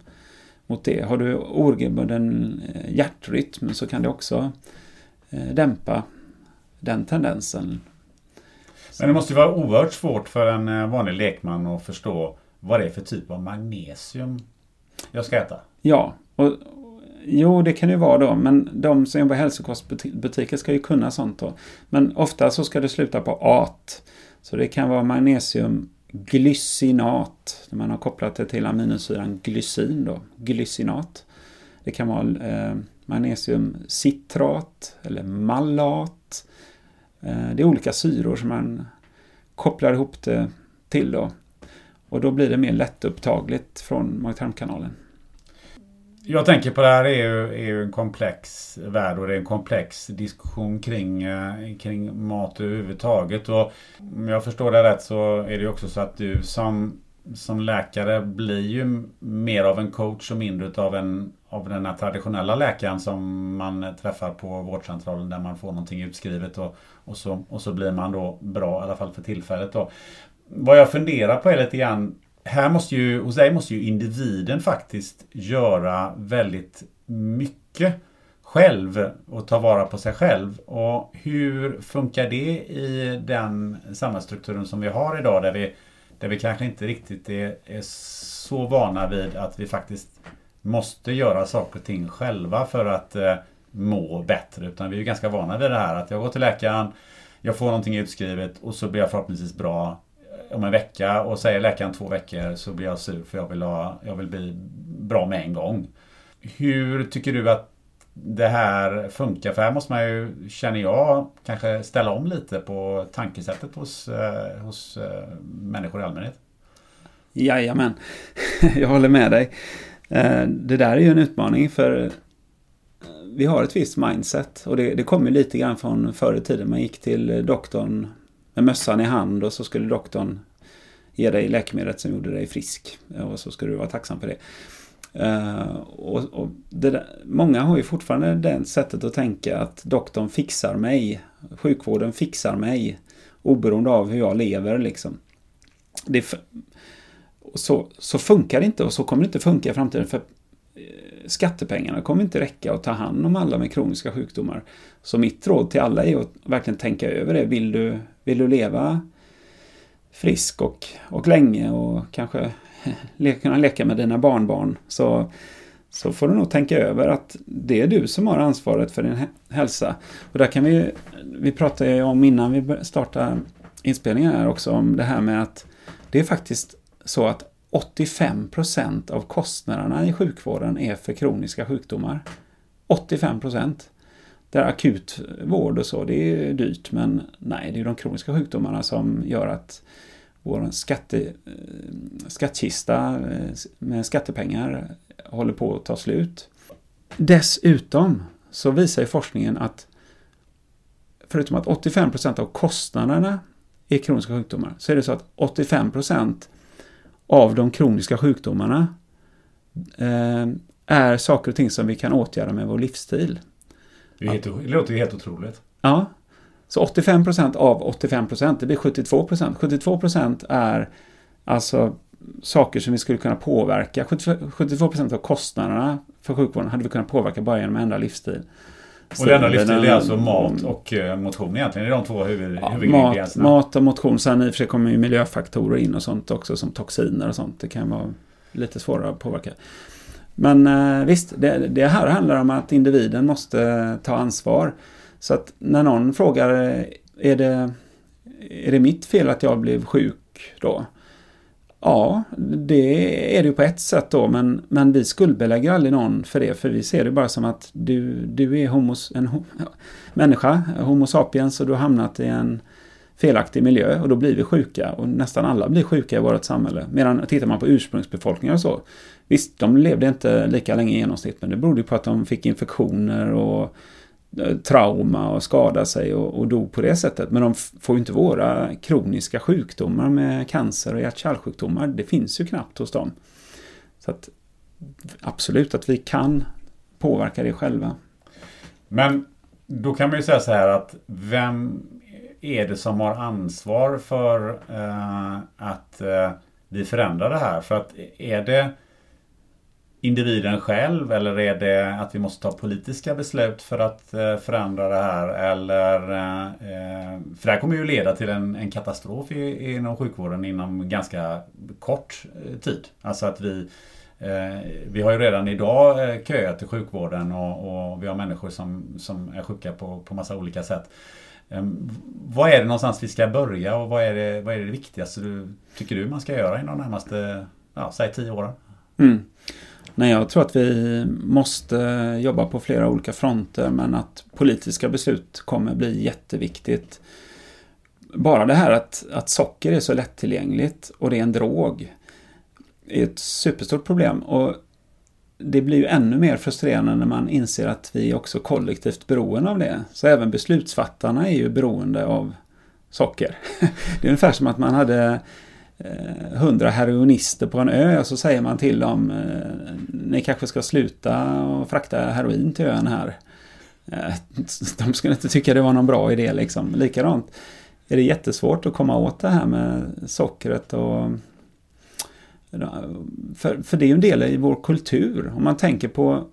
Speaker 3: mot det. Har du oregelbunden eh, hjärtrytm så kan det också eh, dämpa den tendensen.
Speaker 2: Men det måste ju vara oerhört svårt för en eh, vanlig lekman att förstå vad det är för typ av magnesium jag ska äta.
Speaker 3: Ja, och, jo det kan ju vara då, men de som jobbar i hälsokostbutiker ska ju kunna sånt då. Men ofta så ska det sluta på at. Så det kan vara magnesium glycinat. Man har kopplat det till aminosyran glycin då, glycinat. Det kan vara eh, magnesiumcitrat eller mallat. Eh, det är olika syror som man kopplar ihop det till då. Och då blir det mer lättupptagligt från mag-tarmkanalen.
Speaker 2: Jag tänker på det här är ju, är ju en komplex värld och det är en komplex diskussion kring, eh, kring mat överhuvudtaget. Och om jag förstår det rätt så är det ju också så att du som, som läkare blir ju mer av en coach och mindre av, en, av den här traditionella läkaren som man träffar på vårdcentralen där man får någonting utskrivet och, och, så, och så blir man då bra, i alla fall för tillfället. Då. Vad jag funderar på är lite grann här måste ju, hos dig måste ju individen faktiskt göra väldigt mycket själv och ta vara på sig själv. Och hur funkar det i den samhällsstrukturen som vi har idag där vi, där vi kanske inte riktigt är, är så vana vid att vi faktiskt måste göra saker och ting själva för att eh, må bättre. Utan vi är ganska vana vid det här att jag går till läkaren, jag får någonting utskrivet och så blir jag förhoppningsvis bra eh, om en vecka och säger läkaren två veckor så blir jag sur för jag vill, ha, jag vill bli bra med en gång. Hur tycker du att det här funkar? För här måste man ju, känner jag, kanske ställa om lite på tankesättet hos, eh, hos eh, människor i allmänhet.
Speaker 3: Jajamän, <laughs> jag håller med dig. Eh, det där är ju en utmaning för eh, vi har ett visst mindset och det, det kommer lite grann från förr i tiden. Man gick till eh, doktorn med mössan i hand och så skulle doktorn ge dig läkemedlet som gjorde dig frisk. Och så skulle du vara tacksam för det. Uh, och, och det där, många har ju fortfarande det sättet att tänka att doktorn fixar mig. Sjukvården fixar mig. Oberoende av hur jag lever liksom. Det, så, så funkar det inte och så kommer det inte funka i framtiden. För eh, skattepengarna kommer inte räcka att ta hand om alla med kroniska sjukdomar. Så mitt råd till alla är att verkligen tänka över det. Vill du, vill du leva frisk och, och länge och kanske <laughs> kunna leka med dina barnbarn så, så får du nog tänka över att det är du som har ansvaret för din hälsa. Och där kan vi, vi pratade ju om innan vi startade inspelningen här också om det här med att det är faktiskt så att 85 procent av kostnaderna i sjukvården är för kroniska sjukdomar. 85 procent. Där akut vård och så, det är dyrt men nej, det är de kroniska sjukdomarna som gör att vår skatte, eh, skattkista eh, med skattepengar håller på att ta slut. Dessutom så visar ju forskningen att förutom att 85 procent av kostnaderna är kroniska sjukdomar så är det så att 85 av de kroniska sjukdomarna eh, är saker och ting som vi kan åtgärda med vår livsstil.
Speaker 2: Det, helt, det låter ju helt otroligt.
Speaker 3: Ja. Så 85% av 85 det blir 72% 72% är alltså saker som vi skulle kunna påverka. 72% av kostnaderna för sjukvården hade vi kunnat påverka bara genom att ändra livsstil.
Speaker 2: Och denna livsstil är alltså mat och eh, motion egentligen? Det är de två huvud, ja,
Speaker 3: mat, mat och motion. Sen i och för sig kommer ju miljöfaktorer in och sånt också som toxiner och sånt. Det kan vara lite svårare att påverka. Men eh, visst, det, det här handlar om att individen måste ta ansvar. Så att när någon frågar är det, är det mitt fel att jag blev sjuk då? Ja, det är det ju på ett sätt då, men, men vi skuldbelägger aldrig någon för det, för vi ser det bara som att du, du är homos, en ho, människa, homo sapiens, och du har hamnat i en felaktig miljö och då blir vi sjuka och nästan alla blir sjuka i vårt samhälle. Medan tittar man på ursprungsbefolkningar och så, visst, de levde inte lika länge i genomsnitt, men det berodde på att de fick infektioner och Eh, trauma och skada sig och, och dog på det sättet. Men de får ju inte våra kroniska sjukdomar med cancer och hjärt-kärlsjukdomar. Det finns ju knappt hos dem. Så att absolut att vi kan påverka det själva.
Speaker 2: Men då kan man ju säga så här att vem är det som har ansvar för eh, att eh, vi förändrar det här? För att är det individen själv eller är det att vi måste ta politiska beslut för att eh, förändra det här? Eller, eh, för det här kommer ju leda till en, en katastrof inom sjukvården inom ganska kort eh, tid. Alltså att vi vi har ju redan idag köer till sjukvården och, och, vi har människor som, som är sjuka på, på massa olika sätt. Ehm, vad är det någonstans vi ska börja och vad är det, vad är det viktigaste du tycker du man ska göra inom de närmaste, ja, säg tio åren?
Speaker 3: Mm. Nej, jag tror att vi måste jobba på flera olika fronter men att politiska beslut kommer bli jätteviktigt. Bara det här att, att socker är så lättillgängligt och det är en drog är ett superstort problem. Och det blir ju ännu mer frustrerande när man inser att vi är också kollektivt beroende av det. Så även beslutsfattarna är ju beroende av socker. <laughs> Det är ungefär som att man hade Eh, hundra heroinister på en ö och så säger man till dem eh, ni kanske ska sluta och frakta heroin till ön här. Eh, <laughs> de skulle inte tycka det var någon bra idé liksom. Likadant är det jättesvårt att komma åt det här med sockret och för, för det är ju en del i vår kultur. Om man tänker på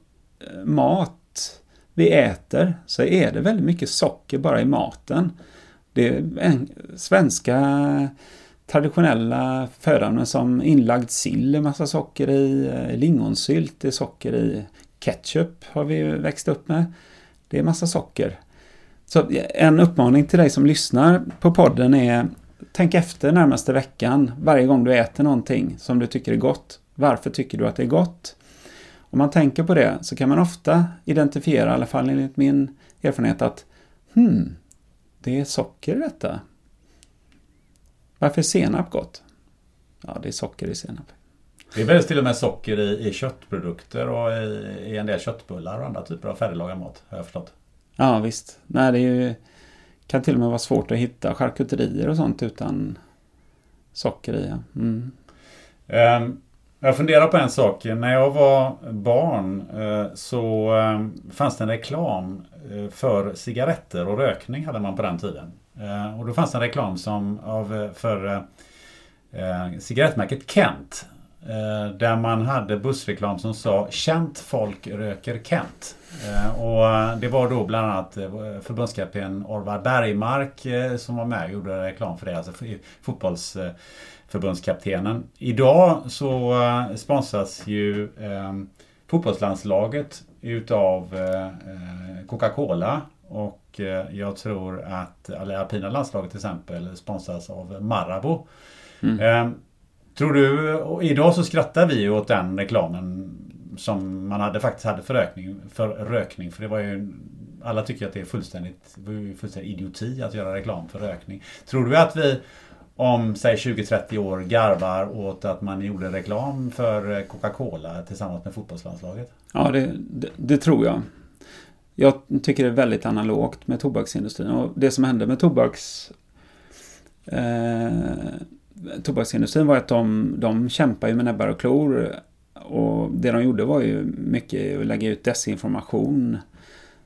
Speaker 3: mat vi äter så är det väldigt mycket socker bara i maten. Det är en, svenska traditionella födoämnen som inlagd sill är massa socker i, eh, lingonsylt är socker i, ketchup har vi växt upp med. Det är massa socker. Så en uppmaning till dig som lyssnar på podden är Tänk efter närmaste veckan varje gång du äter någonting som du tycker är gott. Varför tycker du att det är gott? Om man tänker på det så kan man ofta identifiera, i alla fall enligt min erfarenhet, att hmm, det är socker i detta. Varför är senap gott? Ja, det är socker i senap.
Speaker 2: Det är till och med socker i, i köttprodukter och i, i, en del köttbullar och andra typer av färdiglagad mat, har jag förstått.
Speaker 3: Ja, visst. Nej, det ju, kan till och med vara svårt att hitta charkuterier och sånt utan socker i. Ja. Mm.
Speaker 2: Um, jag funderar på en sak. När jag var barn uh, så uh, fanns det en reklam uh, för cigaretter och rökning hade man på den tiden. Eh, och då fanns det en reklam som av, eh, för eh, cigarettmärket Kent. Eh, där man hade bussreklam som sa Känt folk röker Kent. Eh, och eh, det var då bland annat eh, förbundskapten Orvar Bergmark som var med och gjorde reklam för det. Alltså fotbollsförbundskaptenen. Idag så sponsras ju fotbollslandslaget utav Coca-Cola och eh, jag tror att eller alpina landslaget till exempel sponsras av Marabou. Mm. Ehm, tror du, och idag så skrattar vi åt den reklamen som man hade, faktiskt hade för rökning. För rökning, för det var ju alla tycker att det är fullständigt, fullständigt idioti att göra reklam för rökning. Tror du att vi om säg 20-30 år garvar åt att man gjorde reklam för Coca-Cola tillsammans med fotbollslandslaget?
Speaker 3: Ja, det, det, det tror jag. Jag tycker det är väldigt analogt med tobaksindustrin och det som hände med tobaks eh, tobaksindustrin var att de, de kämpade ju med näbbar och klor och det de gjorde var ju mycket att lägga ut desinformation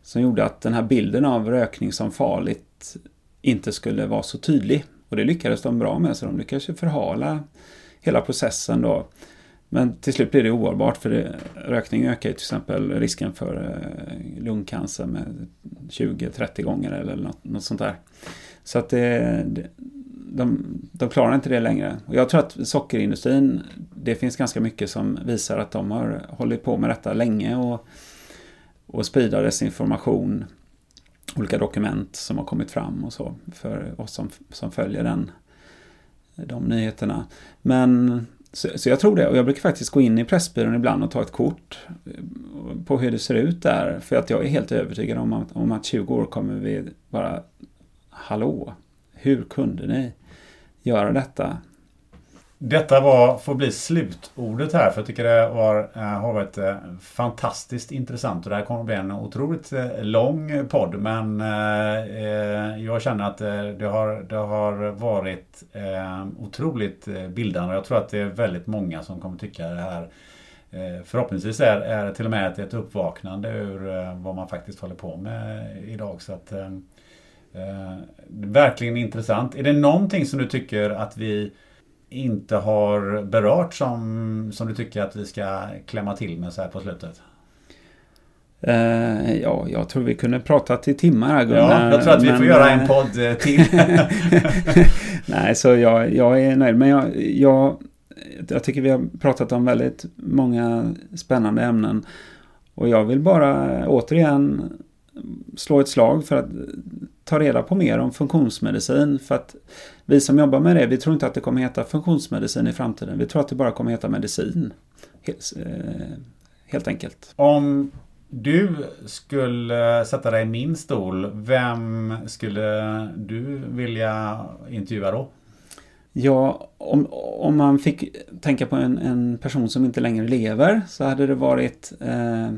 Speaker 3: som gjorde att den här bilden av rökning som farligt inte skulle vara så tydlig. Och det lyckades de bra med, så de lyckades ju förhala hela processen då. Men till slut blir det ohållbart för det, rökning ökar till exempel risken för eh, lungcancer med 20-30 gånger eller något, något, sånt där. Så att det, det, de, de klarar inte det längre. Och jag tror att sockerindustrin, det finns ganska mycket som visar att de har hållit på med detta länge och, och sprida desinformation, olika dokument som har kommit fram och så för oss som, som följer den, de nyheterna. Men så, så, jag tror det. Och jag brukar faktiskt gå in i Pressbyrån ibland och ta ett kort eh, på hur det ser ut där. För att jag är helt övertygad om att om att 20 år kommer vi bara Hallå, hur kunde ni göra detta?
Speaker 2: Detta var, får bli slutordet här för jag tycker det var, eh, har varit eh, fantastiskt intressant och det här kommer att bli en otroligt eh, lång podd men jag känner att det har, det har varit otroligt bildande och jag tror att det är väldigt många som kommer tycka det här förhoppningsvis är, är till och med ett, uppvaknande ur vad man faktiskt håller på med idag. Så att, verkligen intressant. Är det någonting som du tycker att vi inte har berört som, som du tycker att vi ska klämma till med så här på slutet?
Speaker 3: Uh, ja, jag tror vi kunde prata till timmar här Gunnar.
Speaker 2: Ja, jag tror att vi men, får göra en podd eh, till. <laughs>
Speaker 3: Nej, så jag, jag är nöjd. Men jag, jag, jag tycker vi har pratat om väldigt många spännande ämnen. Och jag vill bara återigen slå ett slag för att ta reda på mer om funktionsmedicin. För att vi som jobbar med det, vi tror inte att det kommer heta funktionsmedicin i framtiden. Vi tror att det bara kommer heta medicin. Helt, eh, enkelt.
Speaker 2: Om du skulle sätta dig i min stol, vem skulle du vilja intervjua då?
Speaker 3: Ja, om, om man fick tänka på en, en person som inte längre lever så hade det varit eh,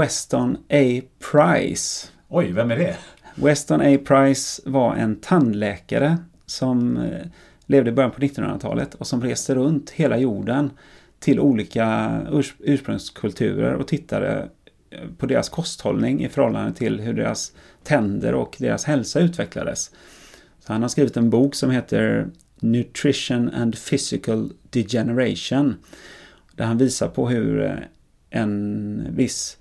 Speaker 3: Weston A. Price.
Speaker 2: Oj, vem är det?
Speaker 3: Weston A. Price var en tandläkare som eh, levde i början på 1900-talet och som reste runt hela jorden till olika urs ursprungskulturer och tittade eh, på deras kosthållning i förhållande till hur deras tänder och deras hälsa utvecklades. Så han har skrivit en bok som heter Nutrition and Physical Degeneration. Där han visar på hur eh, en viss,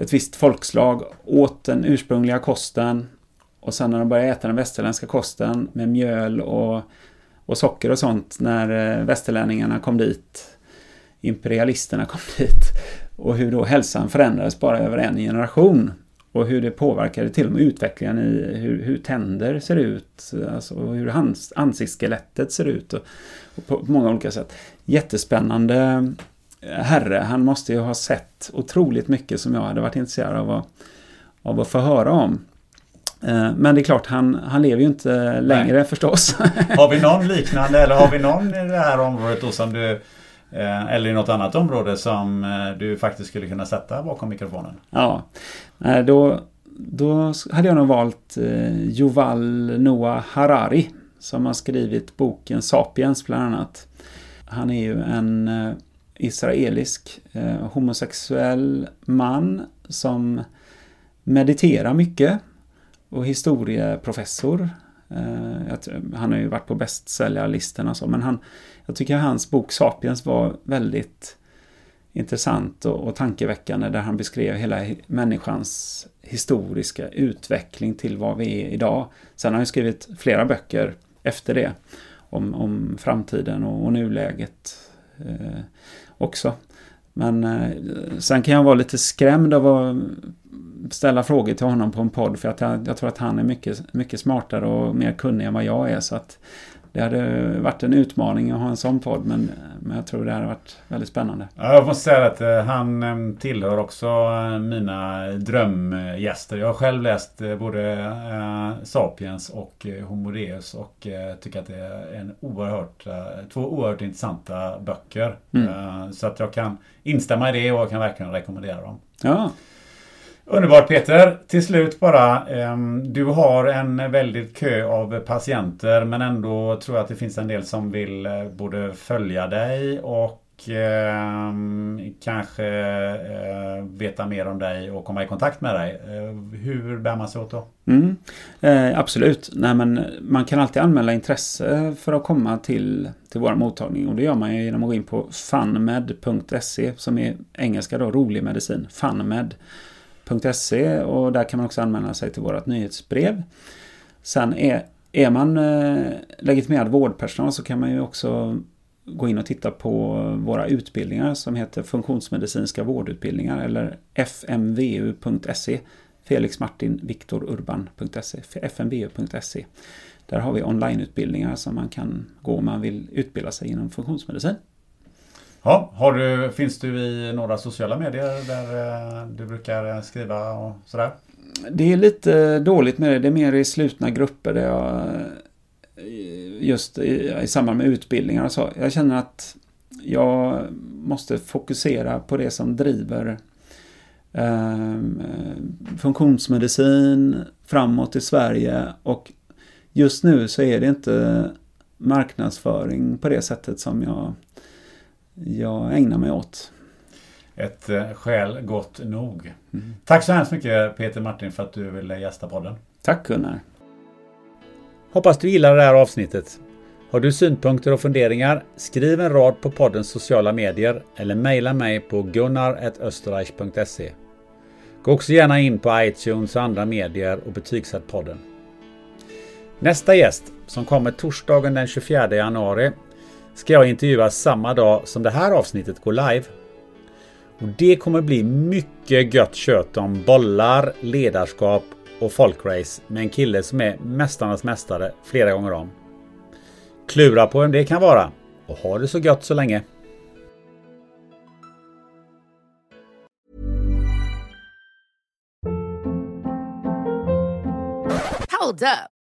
Speaker 3: ett visst folkslag åt den ursprungliga kosten. Och sen när de började äta den västerländska kosten med mjöl och, och socker och sånt när eh, västerlänningarna kom dit, imperialisterna kom <laughs> dit. Och hur då hälsan förändrades bara över en generation. Och hur det påverkade till och med utvecklingen i hur, hur tänder ser ut alltså, och hur hans, ansiktsskelettet ser ut och, och på, på många olika sätt. Jättespännande herre. Han måste ju ha sett otroligt mycket som jag hade varit intresserad av att, av att få höra om. Eh, men det är klart, han, han lever ju inte längre Nej. förstås. <laughs>
Speaker 2: Har vi någon liknande eller har vi någon i det här området då som du eh, eller i något annat område som eh, du faktiskt skulle kunna sätta bakom mikrofonen?
Speaker 3: Ja, då, då hade jag nog valt Yuval Noah Harari som har skrivit boken Sapiens bland annat. Han är ju en israelisk eh, homosexuell man som mediterar mycket och historieprofessor. Eh, han har ju varit på bästsäljarlistorna så, men han, jag tycker hans bok Sapiens var väldigt intressant och, och tankeväckande där han beskrev hela människans historiska utveckling till vad vi är idag. Sen har han skrivit flera böcker efter det om, om framtiden och, och nuläget eh, också. Men eh, sen kan jag vara lite skrämd av att ställa frågor till honom på en podd för att jag, jag, tror att han är mycket, mycket smartare och mer kunnig än vad jag är. Så att det hade varit en utmaning att ha en sån podd men, men jag tror det hade varit väldigt spännande.
Speaker 2: Ja, jag måste säga att eh, han eh, tillhör också eh, mina drömgäster. Jag har själv läst både Sapiens och Homo Deus och tycker att det är en oerhört, två oerhört intressanta böcker. Mm. Så att jag kan instämma i det och kan verkligen rekommendera dem.
Speaker 3: Ja.
Speaker 2: Underbart Peter! Till slut bara. Ehm, du har en väldigt kö av patienter men ändå tror jag att det finns en del som vill eh, både följa dig och ehm, kanske eh, veta mer om dig och komma i kontakt med dig. Eh, hur bär man sig åt då?
Speaker 3: Mm, absolut. Nej, men man kan alltid anmäla intresse för att komma till, till vår mottagning och det gör man genom att gå in på funmed.se som är engelska då, rolig medicin. Funmed www.se och där kan man också anmäla sig till vårt nyhetsbrev. Sen är, är man eh, legitimerad vårdpersonal så kan man ju också gå in och titta på våra utbildningar som heter funktionsmedicinska vårdutbildningar eller fmvu.se Felix Martin Viktor Urban.se fmvu.se Där har vi onlineutbildningar som man kan gå om man vill utbilda sig inom funktionsmedicin.
Speaker 2: Ja, har du, finns du i några sociala medier där eh, du brukar eh, skriva och sådär?
Speaker 3: Det är lite dåligt med det. Det är mer i slutna grupper där jag eh, just i, i samband med utbildningar och så. Jag känner att jag måste fokusera på det som driver eh, funktionsmedicin framåt i Sverige och just nu så är det inte marknadsföring på det sättet som jag jag ägnar mig åt.
Speaker 2: ett eh, skäl gott nog. Mm. Tack så hemskt mycket Peter Martin för att du ville gästa podden.
Speaker 5: Tack Gunnar.
Speaker 2: Hoppas du gillar det här avsnittet. Har du synpunkter och funderingar? Skriv en rad på poddens sociala medier eller mejla mig på gunnar.österreich.se. Gå också gärna in på iTunes och andra medier och betygsätt podden. Nästa gäst, som kommer torsdagen den 24 januari, ska jag intervjua samma dag som det här avsnittet går live. Och Det kommer bli mycket gött kött om bollar, ledarskap och folkrace med en kille som är Mästarnas Mästare flera gånger om. Klura på vem det kan vara och ha det så gött så länge.
Speaker 1: Hold up.